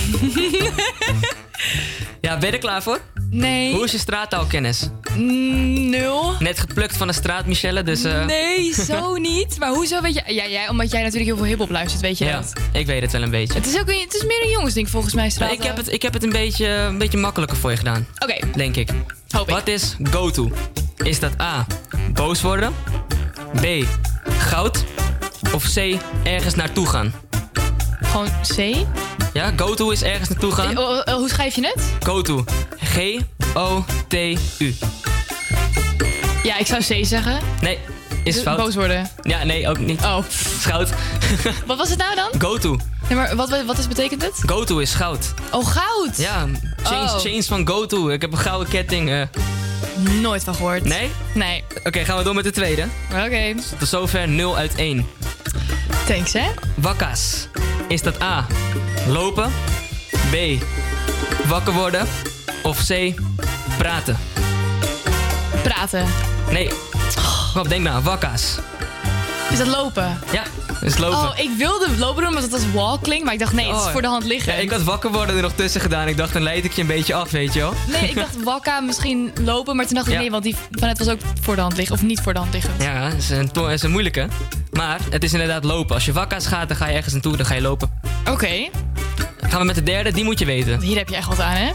Ja, ben je er klaar voor? Nee. Hoe is je straattaalkennis? Nul. Net geplukt van de straat, Michelle, dus... eh, Nee, zo [laughs] niet. Maar hoezo weet je... Ja, jij, omdat jij natuurlijk heel veel hiphop luistert, weet je Ja, dat. ik weet het wel een beetje. Het is ook een, het is meer een jongensding volgens mij, straat. Maar ik, heb het, ik heb het een beetje, een beetje makkelijker voor je gedaan. Oké. Denk ik. Wat is go-to? Is dat A. Boos worden? B. Goud? Of C. Ergens naartoe gaan? Gewoon C? Ja, go-to is ergens naartoe gaan. Eh, oh, oh, hoe schrijf je het? Go-to. G-O-T-U. Ja, ik zou C zeggen. Nee, is fout. boos worden. Ja, nee, ook niet. Oh. Schout. [laughs] Wat was het nou dan? Go-to. Nee, maar wat, wat is, betekent het? Go-to is goud. Oh, goud! Ja, chains, Oh. chains van Go-to. Ik heb een gouden ketting. eh. Nooit van gehoord. Nee? Nee. Oké, gaan we door met de tweede. Oké. Tot zover 0 uit 1. Thanks, hè? Wakka's. Is dat A. Lopen. B. Wakker worden. Of C. Praten. Praten. Nee. Kom op, denk na. Wakka's. Is dat lopen? Ja, is lopen. Oh, ik wilde lopen doen, omdat het als walk klinkt. Maar ik dacht, nee, het is Oh. voor de hand liggen. Ja, ik had wakker worden er nog tussen gedaan. Ik dacht, dan leid ik je een beetje af, weet je wel. Nee, ik dacht [laughs] wakka, misschien lopen. Maar toen dacht ik, Ja. nee, want die van het was ook voor de hand liggen. Of niet voor de hand liggen. Ja, dat is een, is een moeilijke. Maar het is inderdaad lopen. Als je wakka's gaat, dan ga je ergens naartoe, dan ga je lopen. Oké. Gaan we met de derde, die moet je weten. Hier heb je echt wat aan, hè?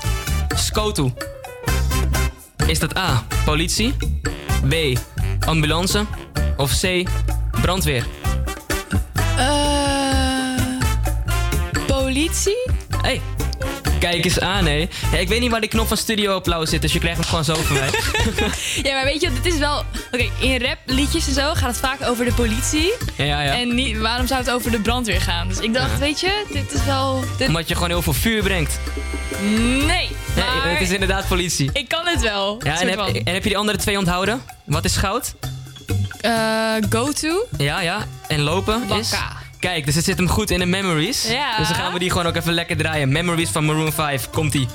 Scoto. Is dat A, politie? B, ambulance? Of C, brandweer? Eh politie? Hey, kijk eens aan, hé. Ik weet niet waar die knop van studio applaus zit, dus je krijgt hem gewoon zo van mij. [laughs] Ja, maar weet je, dit is wel... Oké, in rapliedjes en zo gaat het vaak over de politie. Ja, ja, ja. En niet, waarom zou het over de brandweer gaan? Dus ik dacht, weet je, dit is wel... Dit... Omdat je gewoon heel veel vuur brengt. Nee, Nee, maar het is inderdaad politie. ik kan het wel. Ja, en heb, en heb je die andere twee onthouden? Wat is goud? Eh, go to? Ja, ja. En lopen is... Kijk, dus het zit hem goed in de memories. Ja. Dus dan gaan we die gewoon ook even lekker draaien. Memories van Maroon 5. Komt-ie.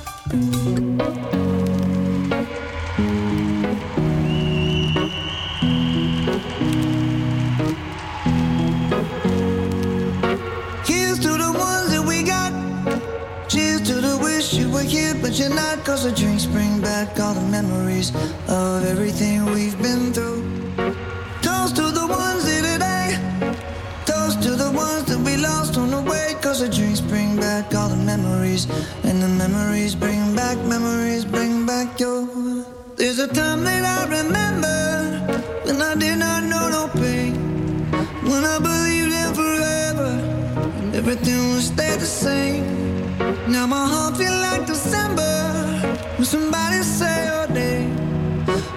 Here's to the ones that we got. Cheers to the wish you were here, but you're not. Cause the drinks bring back all the memories of everything we've been through. On the way. Cause the drinks bring back all the memories. And the memories bring back, memories bring back your. There's a time that I remember when I did not know no pain. When I believed in forever and everything would stay the same. Now my heart feel like December when somebody say your name.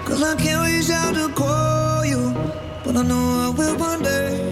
Cause I can't reach out to call you, but I know I will one day.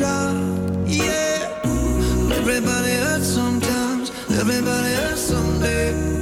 Yeah, everybody hurts sometimes, everybody hurts someday.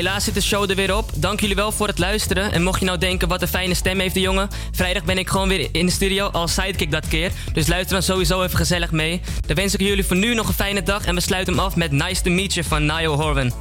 helaas zit de show er weer op. Dank jullie wel voor het luisteren. En mocht je nou denken, wat een fijne stem heeft de jongen. Vrijdag ben ik gewoon weer in de studio als sidekick dat keer. Dus luister dan sowieso even gezellig mee. Dan wens ik jullie voor nu nog een fijne dag. En we sluiten hem af met Nice to Meet You van Niall Horwen.